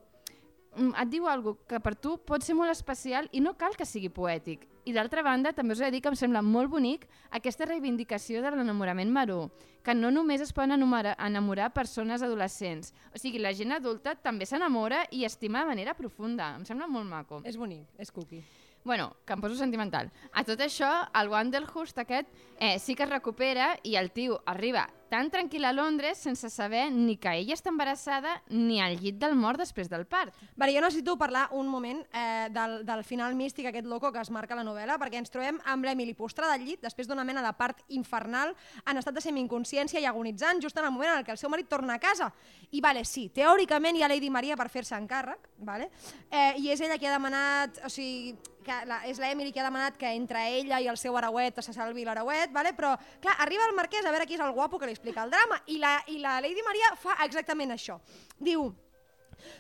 et diu algo que per tu pot ser molt especial i no cal que sigui poètic. I d'altra banda, també us he de dir que em sembla molt bonic aquesta reivindicació de l'enamorament maru, que no només es poden enamorar, enamorar persones adolescents. O sigui, la gent adulta també s'enamora i estima de manera profunda. Em sembla molt maco. És bonic, és cookie. Bueno, que em poso sentimental. A tot això, el Wanderhurst aquest eh, sí que es recupera i el tio arriba tan tranquil a Londres sense saber ni que ella està embarassada ni al llit del mort després del part. Vale, jo necessito parlar un moment eh, del, del final místic aquest loco que es marca la novel·la, perquè ens trobem amb l'Emily postrada al llit després d'una mena de part infernal en estat de semi-inconsciència i agonitzant just en el moment en què el seu marit torna a casa. I vale, sí, teòricament hi ha Lady Maria per fer-se encàrrec, vale? eh, i és ella qui ha demanat, o sigui, que la, és la Emily qui ha demanat que entre ella i el seu arauet se salvi l'arauet, vale? però clar, arriba el marquès a veure qui és el guapo que li explica el drama i la, i la Lady Maria fa exactament això. Diu,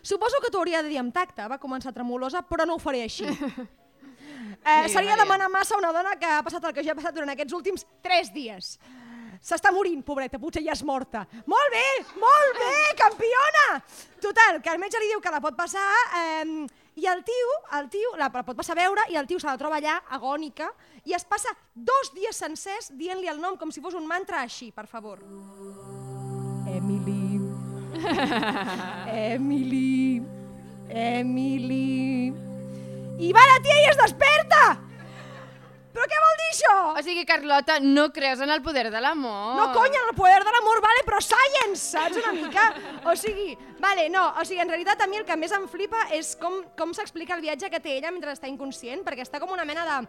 suposo que t'ho hauria de dir amb tacte, va començar tremolosa, però no ho faré així. *laughs* Eh, seria demanar massa a una dona que ha passat el que jo he passat durant aquests últims 3 dies. S'està morint, pobreta, potser ja és morta. Molt bé, molt bé, campiona! Total, que el metge li diu que la pot passar eh, i el tio, el tio la, la pot passar a veure i el tio se la troba allà, agònica, i es passa dos dies sencers dient-li el nom com si fos un mantra així, per favor. Emily. *laughs* Emily. Emily. I va la tia i es desperta! Però què vol dir això? O sigui, Carlota, no creus en el poder de l'amor. No, conya, el poder de l'amor, vale, però science, saps una mica? O sigui, vale, no, o sigui, en realitat a mi el que més em flipa és com, com s'explica el viatge que té ella mentre està inconscient, perquè està com una mena de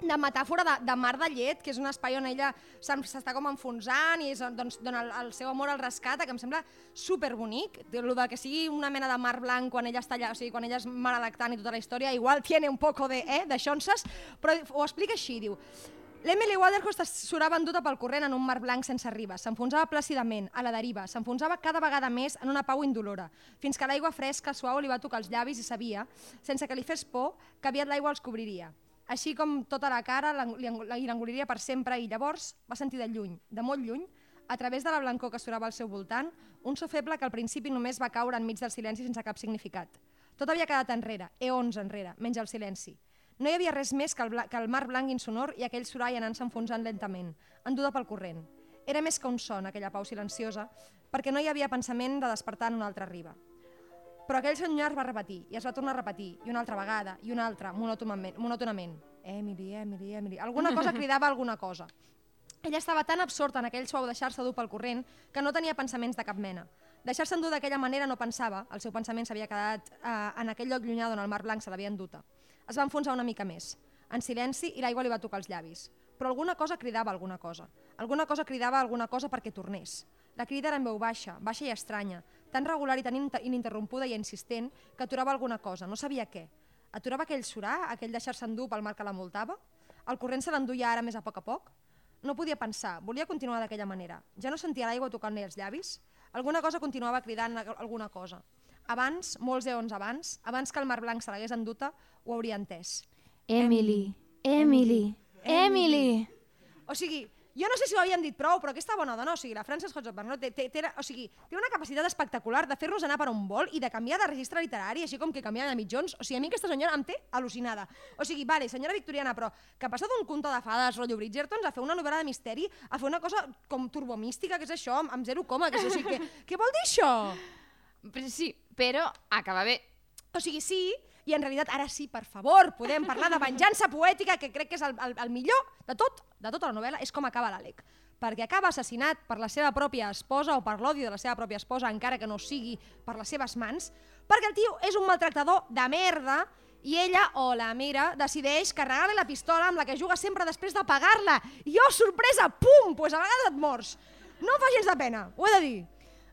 de metàfora de, de mar de llet, que és un espai on ella s'està com enfonsant i és, on- doncs, dona el, el seu amor al rescat, que em sembla superbonic. Lo de que sigui una mena de mar blanc quan ella està allà, o sigui, quan ella és mare lactant i tota la història, igual tiene un poco de, eh, de xonses, però ho explica així, diu L'Emily Waterhouse surava enduta pel corrent en un mar blanc sense ribes, s'enfonsava plàcidament, a la deriva, s'enfonsava cada vegada més en una pau indolora, fins que l'aigua fresca, suau, li va tocar els llavis i sabia, sense que li fes por, que aviat l'aigua els cobriria. Així com tota la cara li l'engoliria per sempre i llavors va sentir de lluny, de molt lluny, a través de la blancor que surava al seu voltant, un so feble que al principi només va caure enmig del silenci sense cap significat. Tot havia quedat enrere, eons enrere, menys el silenci. No hi havia res més que el, bla- que el mar blanc insonor i aquell sorall anant-se enfonsant lentament, enduda pel corrent. Era més que un son, aquella pau silenciosa, perquè no hi havia pensament de despertar en una altra riba. Però aquell senyor va repetir, i es va tornar a repetir, i una altra vegada, i una altra, monòtonament. monòtonament. Emily, Emily, Emily... Alguna cosa cridava alguna cosa. Ella estava tan absorta en aquell suau deixar-se dur pel corrent que no tenia pensaments de cap mena. Deixar-se endur d'aquella manera no pensava, el seu pensament s'havia quedat eh, en aquell lloc llunyà d'on el mar blanc se l'havia enduta. Es va enfonsar una mica més, en silenci, i l'aigua li va tocar els llavis. Però alguna cosa cridava alguna cosa. Alguna cosa cridava alguna cosa perquè tornés. La crida era en veu baixa, baixa i estranya, tan regular i tan inter- ininterrompuda i insistent que aturava alguna cosa, no sabia què. Aturava aquell surar, aquell deixar-se endur pel mar que l'envoltava? El corrent se l'enduia ara més a poc a poc? No podia pensar, volia continuar d'aquella manera. Ja no sentia l'aigua tocant-li els llavis? Alguna cosa continuava cridant alguna cosa. Abans, molts eons abans, abans que el mar blanc se l'hagués enduta, ho hauria entès. Emily, Emily, Emily. O sigui, jo no sé si ho havíem dit prou, però aquesta bona dona, o sigui, la Frances Hodgson Burnett, té, té, té, o sigui, té una capacitat espectacular de fer-nos anar per on vol i de canviar de registre literari, així com que canvia de mitjons. O sigui, a mi aquesta senyora em té al·lucinada. O sigui, vale, senyora victoriana, però que passa d'un conte de fades, rotllo Bridgerton, a fer una novel·la de misteri, a fer una cosa com turbomística, que és això, amb, zero coma, que és, o sigui, que, què vol dir això? Sí, però acaba bé. O sigui, sí, i en realitat ara sí, per favor, podem parlar de venjança poètica, que crec que és el, el, el millor de tot, de tota la novel·la, és com acaba l'Àlec. Perquè acaba assassinat per la seva pròpia esposa o per l'odi de la seva pròpia esposa, encara que no sigui per les seves mans, perquè el tio és un maltractador de merda i ella, o la mira, decideix carregar-li la pistola amb la que juga sempre després de pagar-la. I oh, sorpresa, pum, pues a vegades et mors. No fa gens de pena, ho he de dir.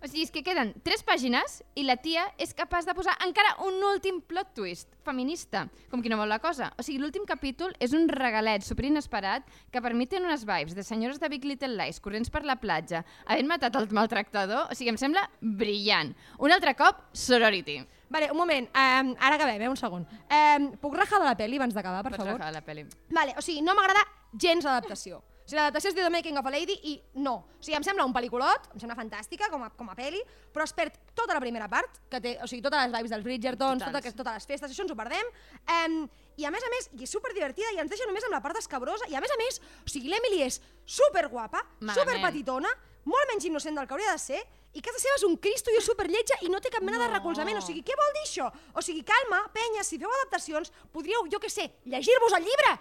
O sigui, és que queden tres pàgines i la tia és capaç de posar encara un últim plot twist feminista, com qui no vol la cosa. O sigui, l'últim capítol és un regalet super inesperat que per mi té unes vibes de senyores de Big Little Lies corrents per la platja, havent matat el maltractador, o sigui, em sembla brillant. Un altre cop, sorority. Vale, un moment, um, ara acabem, eh, un segon. Um, puc rajar de la pel·li abans d'acabar, per Pots favor? rajar de la pel·li. Vale, o sigui, no m'agrada gens l'adaptació. O sigui, l'adaptació es diu The Making of a Lady i no. O sigui, em sembla un pel·liculot, em sembla fantàstica com a, com a pel·li, però es perd tota la primera part, que té, o sigui, totes les vibes dels Bridgertons, Totals. tota, totes les festes, això ens ho perdem. Um, I a més a més, i és superdivertida i ens deixa només amb la part escabrosa, i a més a més, o sigui, l'Emily és superguapa, Malament. superpetitona, molt menys innocent del que hauria de ser, i casa seva és un cristo i és superlletja i no té cap mena de No. recolzament. O sigui, què vol dir això? O sigui, calma, penya, si feu adaptacions, podríeu, jo què sé, llegir-vos el llibre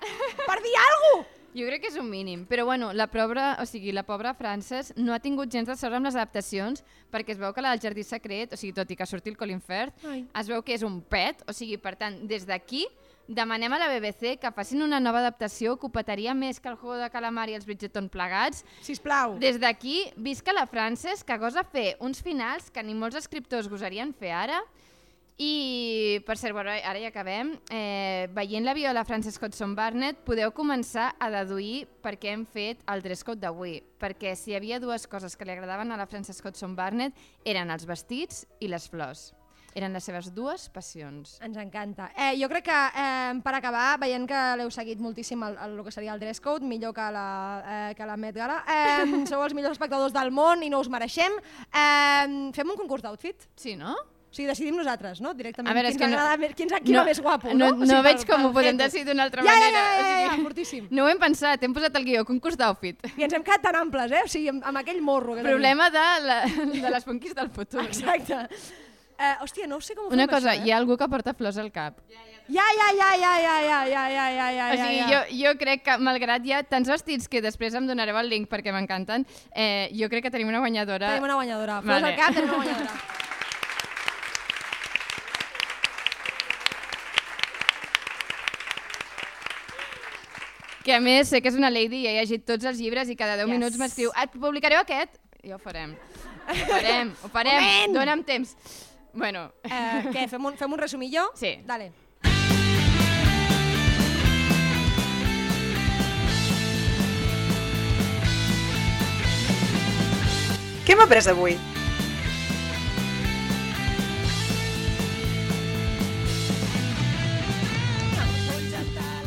per dir alguna cosa. Jo crec que és un mínim, però bueno, la pobra, o sigui, la pobra Frances no ha tingut gens de sort amb les adaptacions perquè es veu que la del Jardí Secret, o sigui, tot i que surti el Colin Firth, Ai. es veu que és un pet, o sigui, per tant, des d'aquí demanem a la BBC que facin una nova adaptació que petaria més que el Juego de Calamar i els Bridgerton plegats. Sisplau. Des d'aquí, visca la Frances, que gosa fer uns finals que ni molts escriptors gosarien fer ara, i, per cert, bueno, ara ja acabem. Eh, veient l'avió de la Frances Hodgson Barnett, podeu començar a deduir per què hem fet el dress code d'avui. Perquè si hi havia dues coses que li agradaven a la Frances Hodgson Barnett, eren els vestits i les flors. Eren les seves dues passions. Ens encanta. Eh, jo crec que, eh, per acabar, veient que l'heu seguit moltíssim el, el, el que seria el dress code, millor que la, eh, que la Met Gala, eh, *laughs* sou els millors espectadors del món i no us mereixem, eh, fem un concurs d'outfit? Sí, no? O sigui, decidim nosaltres, no? Directament. A veure, qui és ens que no- més, qui, ens, qui va més guapo, no? No, O no, sigui, veig com ho podem decidir d'una altra Ja, ja, manera. ja, ja, o ja, sigui, fortíssim. *laughs* No ho hem pensat, hem posat el guió, concurs d'outfit. *laughs* I ens hem quedat tan amples, eh? O sigui, amb, amb aquell morro que Problema de, la, de les punquis del futur. Exacte. Uh, hòstia, no sé com ho Una fem, cosa, això, hi ha algú que porta flors al cap. Ja, ja, ja, ja, ja, ja, ja, ja, ja, ja, O sigui, ja. jo, jo crec que, malgrat hi ha tants vestits que després em donareu el link perquè m'encanten, eh, jo crec que tenim una guanyadora. Tenim una guanyadora. Flors Vale. al cap, tenim una guanyadora. *laughs* Que a més sé que és una lady i ha llegit tots els llibres i cada 10 Yes. minuts m'escriu et publicareu aquest? I ho farem. Ho farem, ho *laughs* farem. Moment! Dóna'm temps. Bueno, Eh, què, fem un, fem un resumillo? Sí. Dale. Què hem après avui?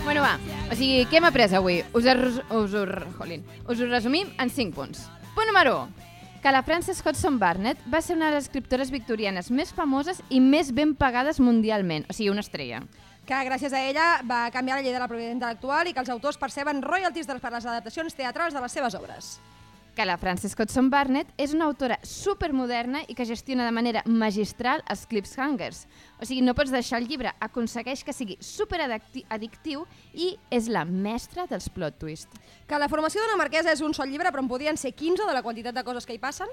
bueno va. O sigui, què hem après avui? Us, us, re- jolín, us ho resumim en 5 punts. Punt número 1. Que la Frances Hodgson Barnett va ser una de les escriptores victorianes més famoses i més ben pagades mundialment. O sigui, una estrella. que gràcies a ella va canviar la llei de la propietat intel·lectual i que els autors perceben royalties per les adaptacions teatrals de les seves obres. Que la Frances Hodgson Barnett és una autora supermoderna i que gestiona de manera magistral els cliffhangers. O sigui, no pots deixar el llibre, aconsegueix que sigui superaddictiu i és la mestra dels plot twists. Que la formació d'una marquesa és un sol llibre, però en podrien ser 15 de la quantitat de coses que hi passen.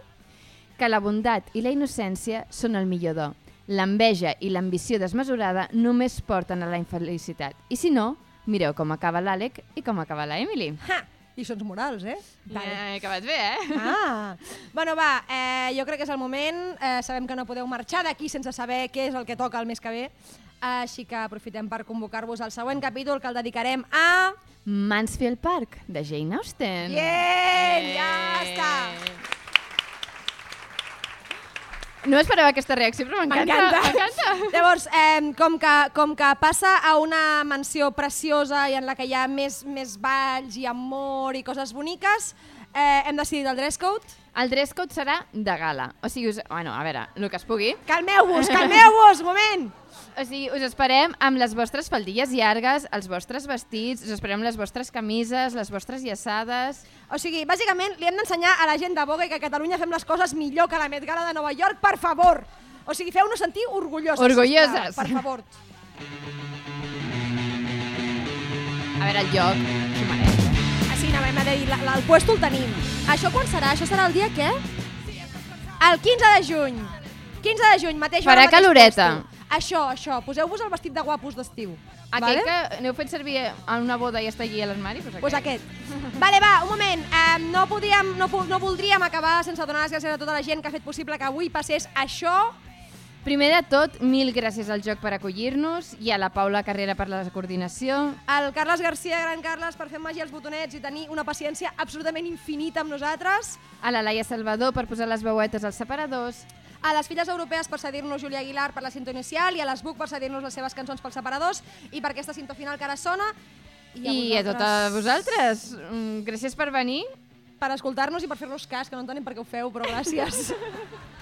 Que la bondat i la innocència són el millor do. L'enveja i l'ambició desmesurada només porten a la infelicitat. I si no, mireu com acaba l'Àlec i com acaba la Emily. Ha! Lliçons morals, eh? He acabat bé, eh? Ah! Bueno, va, eh, jo crec que és el moment. Eh, sabem que no podeu marxar d'aquí sense saber què és el que toca el mes que ve. Així que aprofitem per convocar-vos al següent capítol que el dedicarem a... Mansfield Park, de Jane Austen. Bien, ja està. No esperava aquesta reacció, però m'encanta. *laughs* Llavors, eh, com, que, com que passa a una mansió preciosa i en la que hi ha més, més balls i amor i coses boniques, eh, hem decidit el dress code. El dress code serà de gala. O sigui, us... bueno, a veure, el que es pugui. Calmeu-vos, *laughs* calmeu-vos, moment! O sigui, us esperem amb les vostres faldilles llargues, els vostres vestits, us esperem les vostres camises, les vostres llaçades... O sigui, bàsicament li hem d'ensenyar a la gent de Vogue que a Catalunya fem les coses millor que la Met Gala de Nova York, per favor! O sigui, feu-nos sentir orgulloses. Orgulloses. sisplau, Per favor. A veure, el lloc. Hem de dir, la, la, el puesto el tenim. Això quan serà? Això serà el dia què? El 15 de juny. 15 de juny, mateix. Farà caloreta. puesto. Això, això. Poseu-vos el vestit de guapos d'estiu. Aquell vale? que n'heu fet servir en una boda i està allí a l'armari? Doncs Pues aquest. Vale, va, un moment. Um, no, podíem, no, no voldríem acabar sense donar les gràcies a tota la gent que ha fet possible que avui passés això. Primer de tot, mil gràcies al joc per acollir-nos i a la Paula Carrera per la coordinació. El Carles Garcia, gran Carles, per fer màgia als botonets i tenir una paciència absolutament infinita amb nosaltres. A la Laia Salvador per posar les veuetes als separadors. A les filles europees per cedir-nos Júlia Aguilar per la cinta inicial i a les Buc per cedir-nos les seves cançons pels separadors i per aquesta cinta final que ara sona. I a totes vosaltres. Mm, Gràcies per venir. Per escoltar-nos i per fer-nos cas, que no entenem per què ho feu, però gràcies. *laughs*